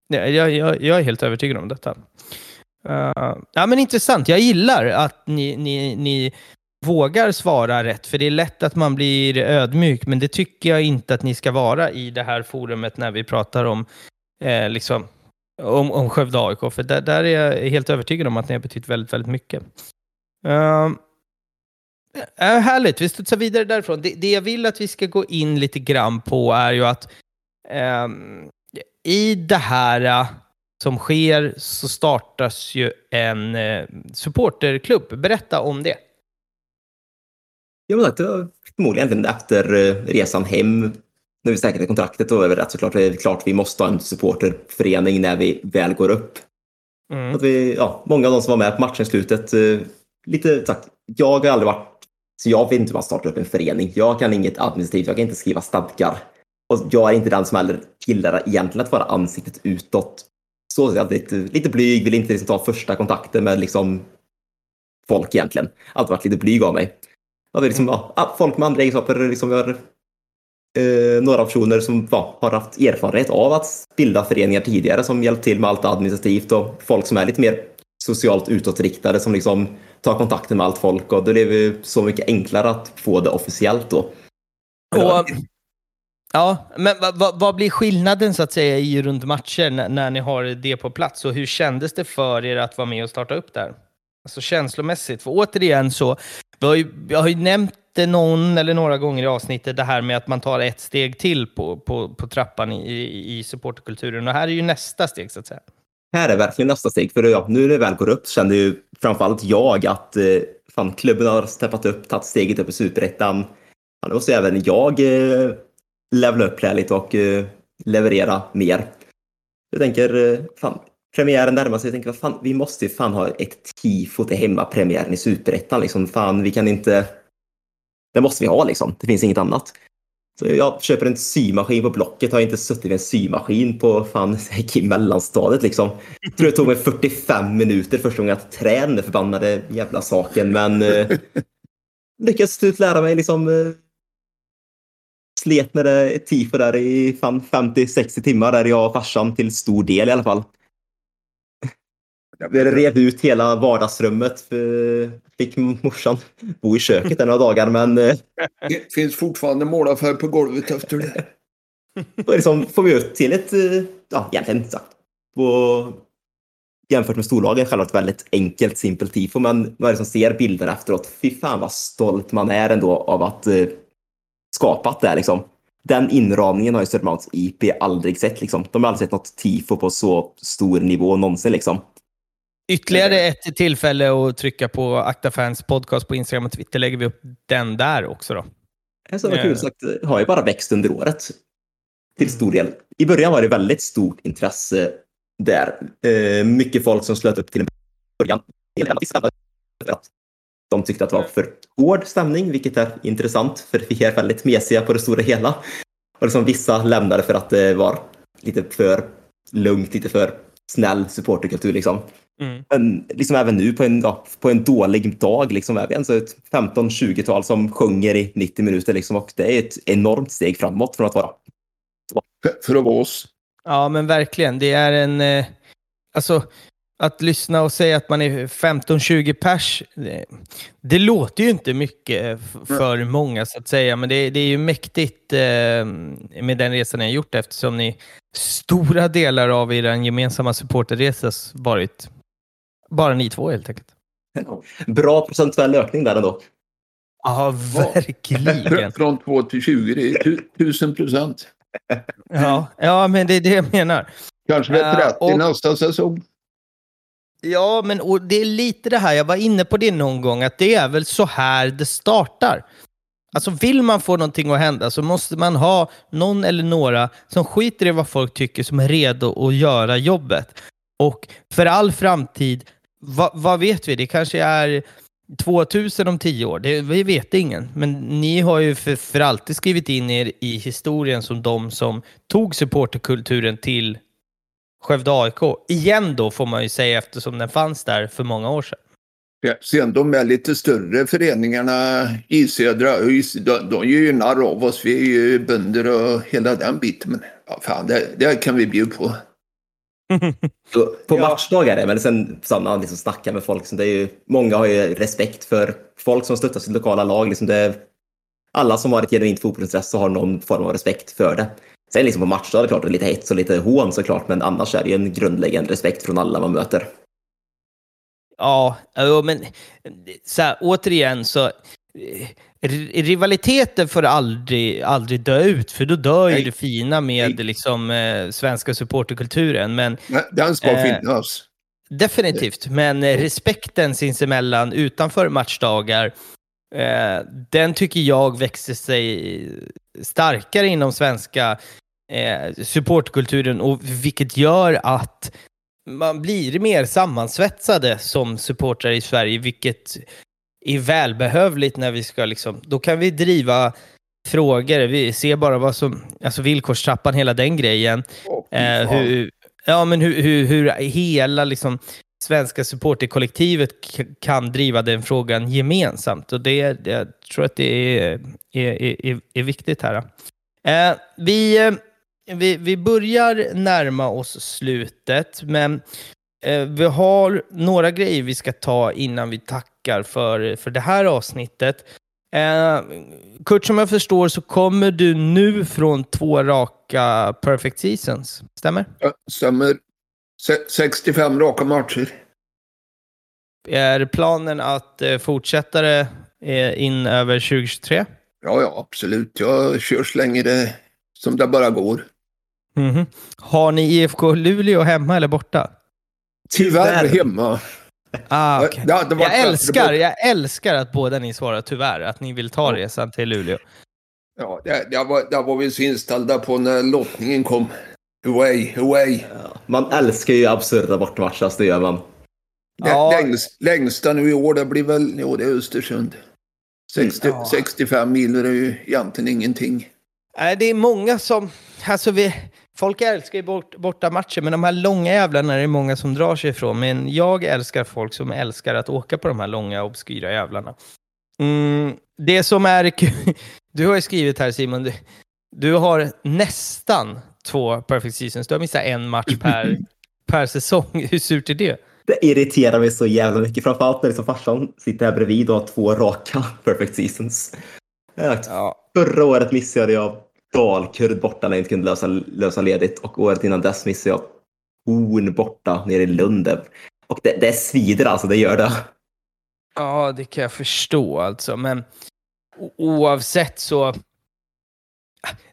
Ja, jag, jag, jag är helt övertygad om detta. Uh, ja, men intressant. Jag gillar att ni, ni, ni vågar svara rätt, för det är lätt att man blir ödmjuk, men det tycker jag inte att ni ska vara i det här forumet när vi pratar om, eh, liksom, om, om Skövde AIK, för där, där är jag helt övertygad om att ni har betytt väldigt, väldigt mycket. Uh, härligt, vi studsar vidare därifrån. Det, det jag vill att vi ska gå in lite grann på är ju att ehm, i det här uh, som sker så startas ju en uh, supporterklubb. Berätta om det. Ja, men sagt, det var förmodligen efter eh, resan hem, när vi säkrade kontraktet, är det rätt såklart. Det är klart vi måste ha en supporterförening när vi väl går upp. Mm. Att vi, ja, många av de som var med på matchen i slutet, eh, lite sagt, jag har aldrig varit, så jag vet inte hur man startar upp en förening. Jag kan inget administrativt, jag kan inte skriva stadgar. Och jag är inte den som heller gillar egentligen att vara ansiktet utåt. Så jag är lite, lite blyg, vill inte liksom ta första kontakten med liksom folk egentligen. Alltid varit lite blyg av mig. Ja, det är liksom, ja, ah, folk med andra egenskaper, liksom, vi har eh, några personer som ja, har haft erfarenhet av att bilda föreningar tidigare som hjälpt till med allt administrativt och folk som är lite mer socialt utåtriktade som liksom tar kontakten med allt folk och det blev det så mycket enklare att få det officiellt då. Och, ja, men vad, vad, vad blir skillnaden så att säga i runt matcher när, när ni har det på plats? Och hur kändes det för er att vara med och starta upp där? Alltså känslomässigt. För återigen så, vi har ju, jag har ju nämnt det någon eller några gånger i avsnittet, det här med att man tar ett steg till på, på, på trappan i, i, supporterkulturen. Och här är ju nästa steg så att säga. Här är verkligen nästa steg. För ja, nu när det väl går upp känner kände ju framförallt jag att eh, fan, klubben har steppat upp, tagit steget upp i superettan. Ja, nu måste även jag eh, levla upp här lite och eh, leverera mer. Jag tänker, eh, fan, premiären närmar sig. Jag tänker, vad fan, vi måste ju fan ha ett tifo till hemmapremiären i superettan. Liksom, fan, vi kan inte... Det måste vi ha liksom. Det finns inget annat. Så jag köper en symaskin på Blocket. Har inte suttit vid en symaskin på fan i mellanstadiet liksom. Jag tror det tog mig 45 minuter första gången att träna den förbannade jävla saken. Men eh, lyckades till slut lära mig liksom. Eh, slet med det tifo där i fan 50-60 timmar där jag och farsan till stor del i alla fall. Vi rev ut hela vardagsrummet. För fick morsan bo i köket några dagar men eh, Det finns fortfarande målarfärg på golvet efter det. Då liksom får vi ut till ett, eh, ja egentligen sagt, på jämfört med storlagen själva ett väldigt enkelt, simpelt tifo. Men man liksom ser bilderna efteråt. Fy fan vad stolt man är ändå av att eh, skapat det. Liksom. Den inramningen har ju Södermalms IP aldrig sett. Liksom. De har aldrig sett något tifo på så stor nivå någonsin. Liksom. Ytterligare ett tillfälle att trycka på Akta Fans podcast på Instagram och Twitter lägger vi upp den där också. Då. Så var kul sagt, har ju bara växt under året. Till stor del. I början var det väldigt stort intresse där. Eh, mycket folk som slöt upp till en början. De tyckte att det var för hård stämning, vilket är intressant för vi är väldigt mesiga på det stora hela. Och liksom vissa lämnade för att det var lite för lugnt, lite för snäll supporterkultur. Liksom. Mm. Men liksom även nu på en, ja, på en dålig dag liksom, är vi alltså ett 15-20-tal som sjunger i 90 minuter. Liksom, och det är ett enormt steg framåt från att vara. För att vara oss. Ja, men verkligen. Det är en... Eh, alltså, att lyssna och säga att man är 15-20 pers, det, det, låter ju inte mycket för mm. många så att säga, men det, det är ju mäktigt eh, med den resan ni har gjort eftersom ni stora delar av er gemensamma supporterresa varit bara ni två helt enkelt. Bra procentuell ökning där ändå. Ja, verkligen. Från 2 till 20, det är tusen procent. Ja, ja, men det är det jag menar. Kanske det är 30 uh, och, nästa säsong. Ja, men och det är lite det här, jag var inne på det någon gång, att det är väl så här det startar. Alltså vill man få någonting att hända så måste man ha någon eller några som skiter i vad folk tycker som är redo att göra jobbet. Och för all framtid, vad, vad vet vi? Det kanske är 2000 om tio år, det vi vet ingen. Men ni har ju för, för alltid skrivit in er i historien som de som tog supporterkulturen till Skövde AIK. Igen då får man ju säga eftersom den fanns där för många år sedan. Ja, sen de är lite större föreningarna i södra ÖIS, de, de gör ju narr av oss. Vi är ju bönder och hela den biten. Men ja, fan, det, det kan vi bjuda på. på ja. matchdagar är det sen samma liksom snacka med folk. det är ju, många har ju respekt för folk som stöttar sitt lokala lag. Liksom det, alla som har ett genuint fotbollsintresse har någon form av respekt för det. Sen liksom på matchdag är det klart lite hets och lite hån såklart, men annars är det ju en grundläggande respekt från alla man möter. Ja, men så här, återigen så eh, rivaliteten får aldrig, aldrig dö ut, för då dör ju det fina med liksom, eh, svenska supporterkulturen. Men, Den ska eh, finnas. Definitivt, men eh, respekten sinsemellan utanför matchdagar, eh, den tycker jag växer sig starkare inom svenska eh, supportkulturen, och vilket gör att man blir mer sammansvetsade som supportrar i Sverige, vilket är välbehövligt när vi ska liksom, då kan vi driva frågor. Vi ser bara vad som, alltså villkorstrappan, hela den grejen. Oh, eh, hur, ja, men hur, hur, hur hela liksom, svenska supporterkollektivet kan driva den frågan gemensamt. Och det, jag tror att det är, är, är, är viktigt här. Eh, vi, eh, vi, vi börjar närma oss slutet, men eh, vi har några grejer vi ska ta innan vi tackar för, för det här avsnittet. Eh, Kurt, som jag förstår så kommer du nu från två raka perfect seasons, stämmer? Ja, stämmer. 65 raka matcher. Är planen att eh, fortsätta det eh, in över 2023? Ja, ja, absolut. Jag kör så länge det som det bara går. Mm -hmm. Har ni IFK Luleå hemma eller borta? Tyvärr hemma. Ah, okay. det, det jag, älskar, jag älskar att båda ni svarar tyvärr, att ni vill ta resan till Luleå. Ja, det, det, var, det var vi så inställda på när lottningen kom. Away, away. Man älskar ju absurda bortamatcher, alltså, det gör man. Ja. Längst, längsta nu i år, det blir väl, jo det är Östersund. 60, ja. 65 mil är ju egentligen ingenting. Nej, det är många som, alltså vi, folk älskar ju bort, borta matcher, men de här långa jävlarna är det många som drar sig ifrån. Men jag älskar folk som älskar att åka på de här långa, obskyra jävlarna. Mm, det som är du har ju skrivit här Simon, du, du har nästan två perfect seasons. Du har missat en match per, per säsong. Hur surt är det? Det irriterar mig så jävla mycket, framförallt när liksom farsan sitter här bredvid och har två raka perfect seasons. Ja. Förra året missade jag Dalkurd borta när jag inte kunde lösa, lösa ledigt och året innan dess missade jag Horn borta nere i Lund. Och det, det svider alltså, det gör det. Ja, det kan jag förstå alltså. Men oavsett så...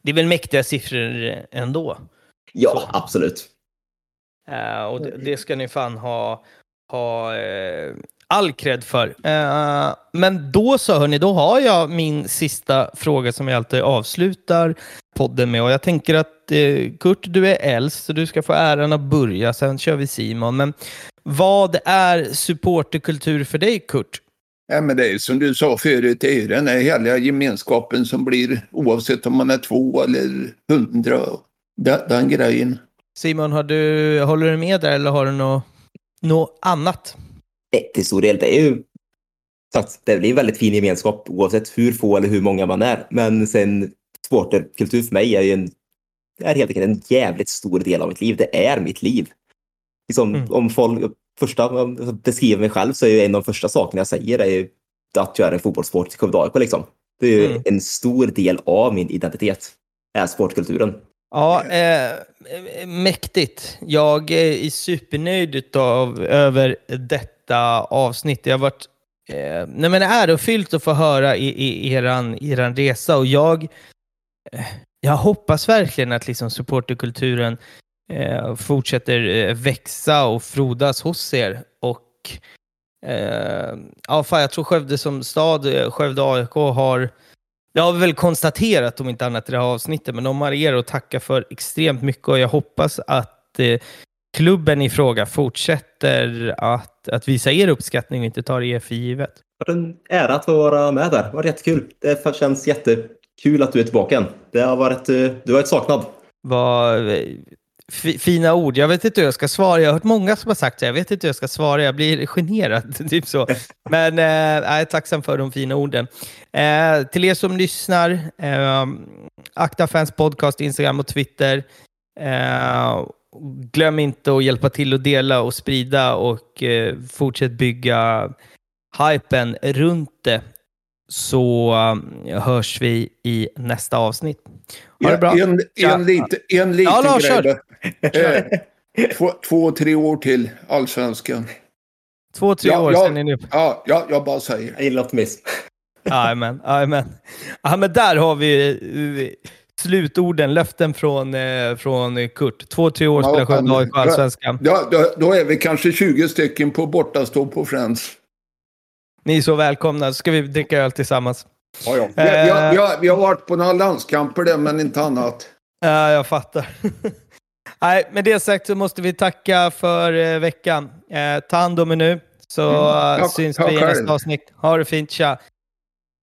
Det är väl mäktiga siffror ändå. Ja, Så. absolut. Uh, och det, det, ska ni fan ha, ha uh, all cred för. Uh, men då så, hörni, då har jag min sista fråga som jag alltid avslutar podden med. Och jag tänker att Kurt, du är äldst, så du ska få äran att börja. Sen kör vi Simon. Men vad är supporterkultur för dig, Kurt? Ja, men det är som du sa förut, det är den här härliga gemenskapen som blir oavsett om man är två eller hundra. Den, den grejen. Simon, har du, håller du med där eller har du något, något annat? Till stor del, det är ju sagt, det blir en väldigt fin gemenskap oavsett hur få eller hur många man är. Men sen supporterkultur för mig är ju en, är helt enkelt en jävligt stor del av mitt liv. Det är mitt liv. Liksom, mm. Om folk första beskriver mig själv så är ju en av de första sakerna jag säger är ju att jag är en fotbollssport i AIK. Liksom. Det är ju mm. en stor del av min identitet, är sportkulturen. Ja, eh, mäktigt. Jag är supernöjd utav, över detta avsnitt. Jag har varit eh, nej men ärofyllt att få höra i, i eran, eran resa och jag, eh, jag hoppas verkligen att liksom supporterkulturen eh, fortsätter eh, växa och frodas hos er. Och eh, ja, fan, jag tror Skövde som stad, eh, Skövde AIK har jag har väl konstaterat, om inte annat i det här avsnittet, men de har er att tacka för extremt mycket och jag hoppas att eh, klubben i fråga fortsätter att, att visa er uppskattning och inte tar er för givet. Det var en ära att få vara med där. Det var jättekul. Det känns jättekul att du är tillbaka igen. Det har varit, eh, du har varit saknad. Var, fina ord. Jag vet inte hur jag ska svara. Jag har hört många som har sagt det. Jag vet inte hur jag ska svara. Jag blir generad. Typ så. Men eh, jag är tacksam för de fina orden. Eh, till er som lyssnar, eh, Akta Fans Podcast, Instagram och Twitter. Eh, glöm inte att hjälpa till att dela och sprida och eh, fortsätt bygga hypen runt det så uh, hörs vi i nästa avsnitt. Ha det bra. En, en, lite, en liten ja, grej. Eh, två, två, tre år till allsvenskan. Två, tre ja, år ja, sen är ni Ja, ja, jag bara säger. Jag gillar optimism. Jajamän, jajamän. Ja, men där har vi slutorden, löften från, uh, från Kurt. Två, tre år spelar Skövde AIK allsvenskan. Ja, då, då, är vi kanske 20 stycken på bortastå på Friends. Ni är så välkomna, så ska vi dricka öl tillsammans. Ja, ja. Vi, vi, har, vi, har, vi har varit på några landskamper där, men inte annat. Ja, jag fattar. Nej, med det sagt så måste vi tacka för eh, veckan. Eh, ta hand om er nu, så mm. tack, syns vi i nästa avsnitt. Ha det fint, tja!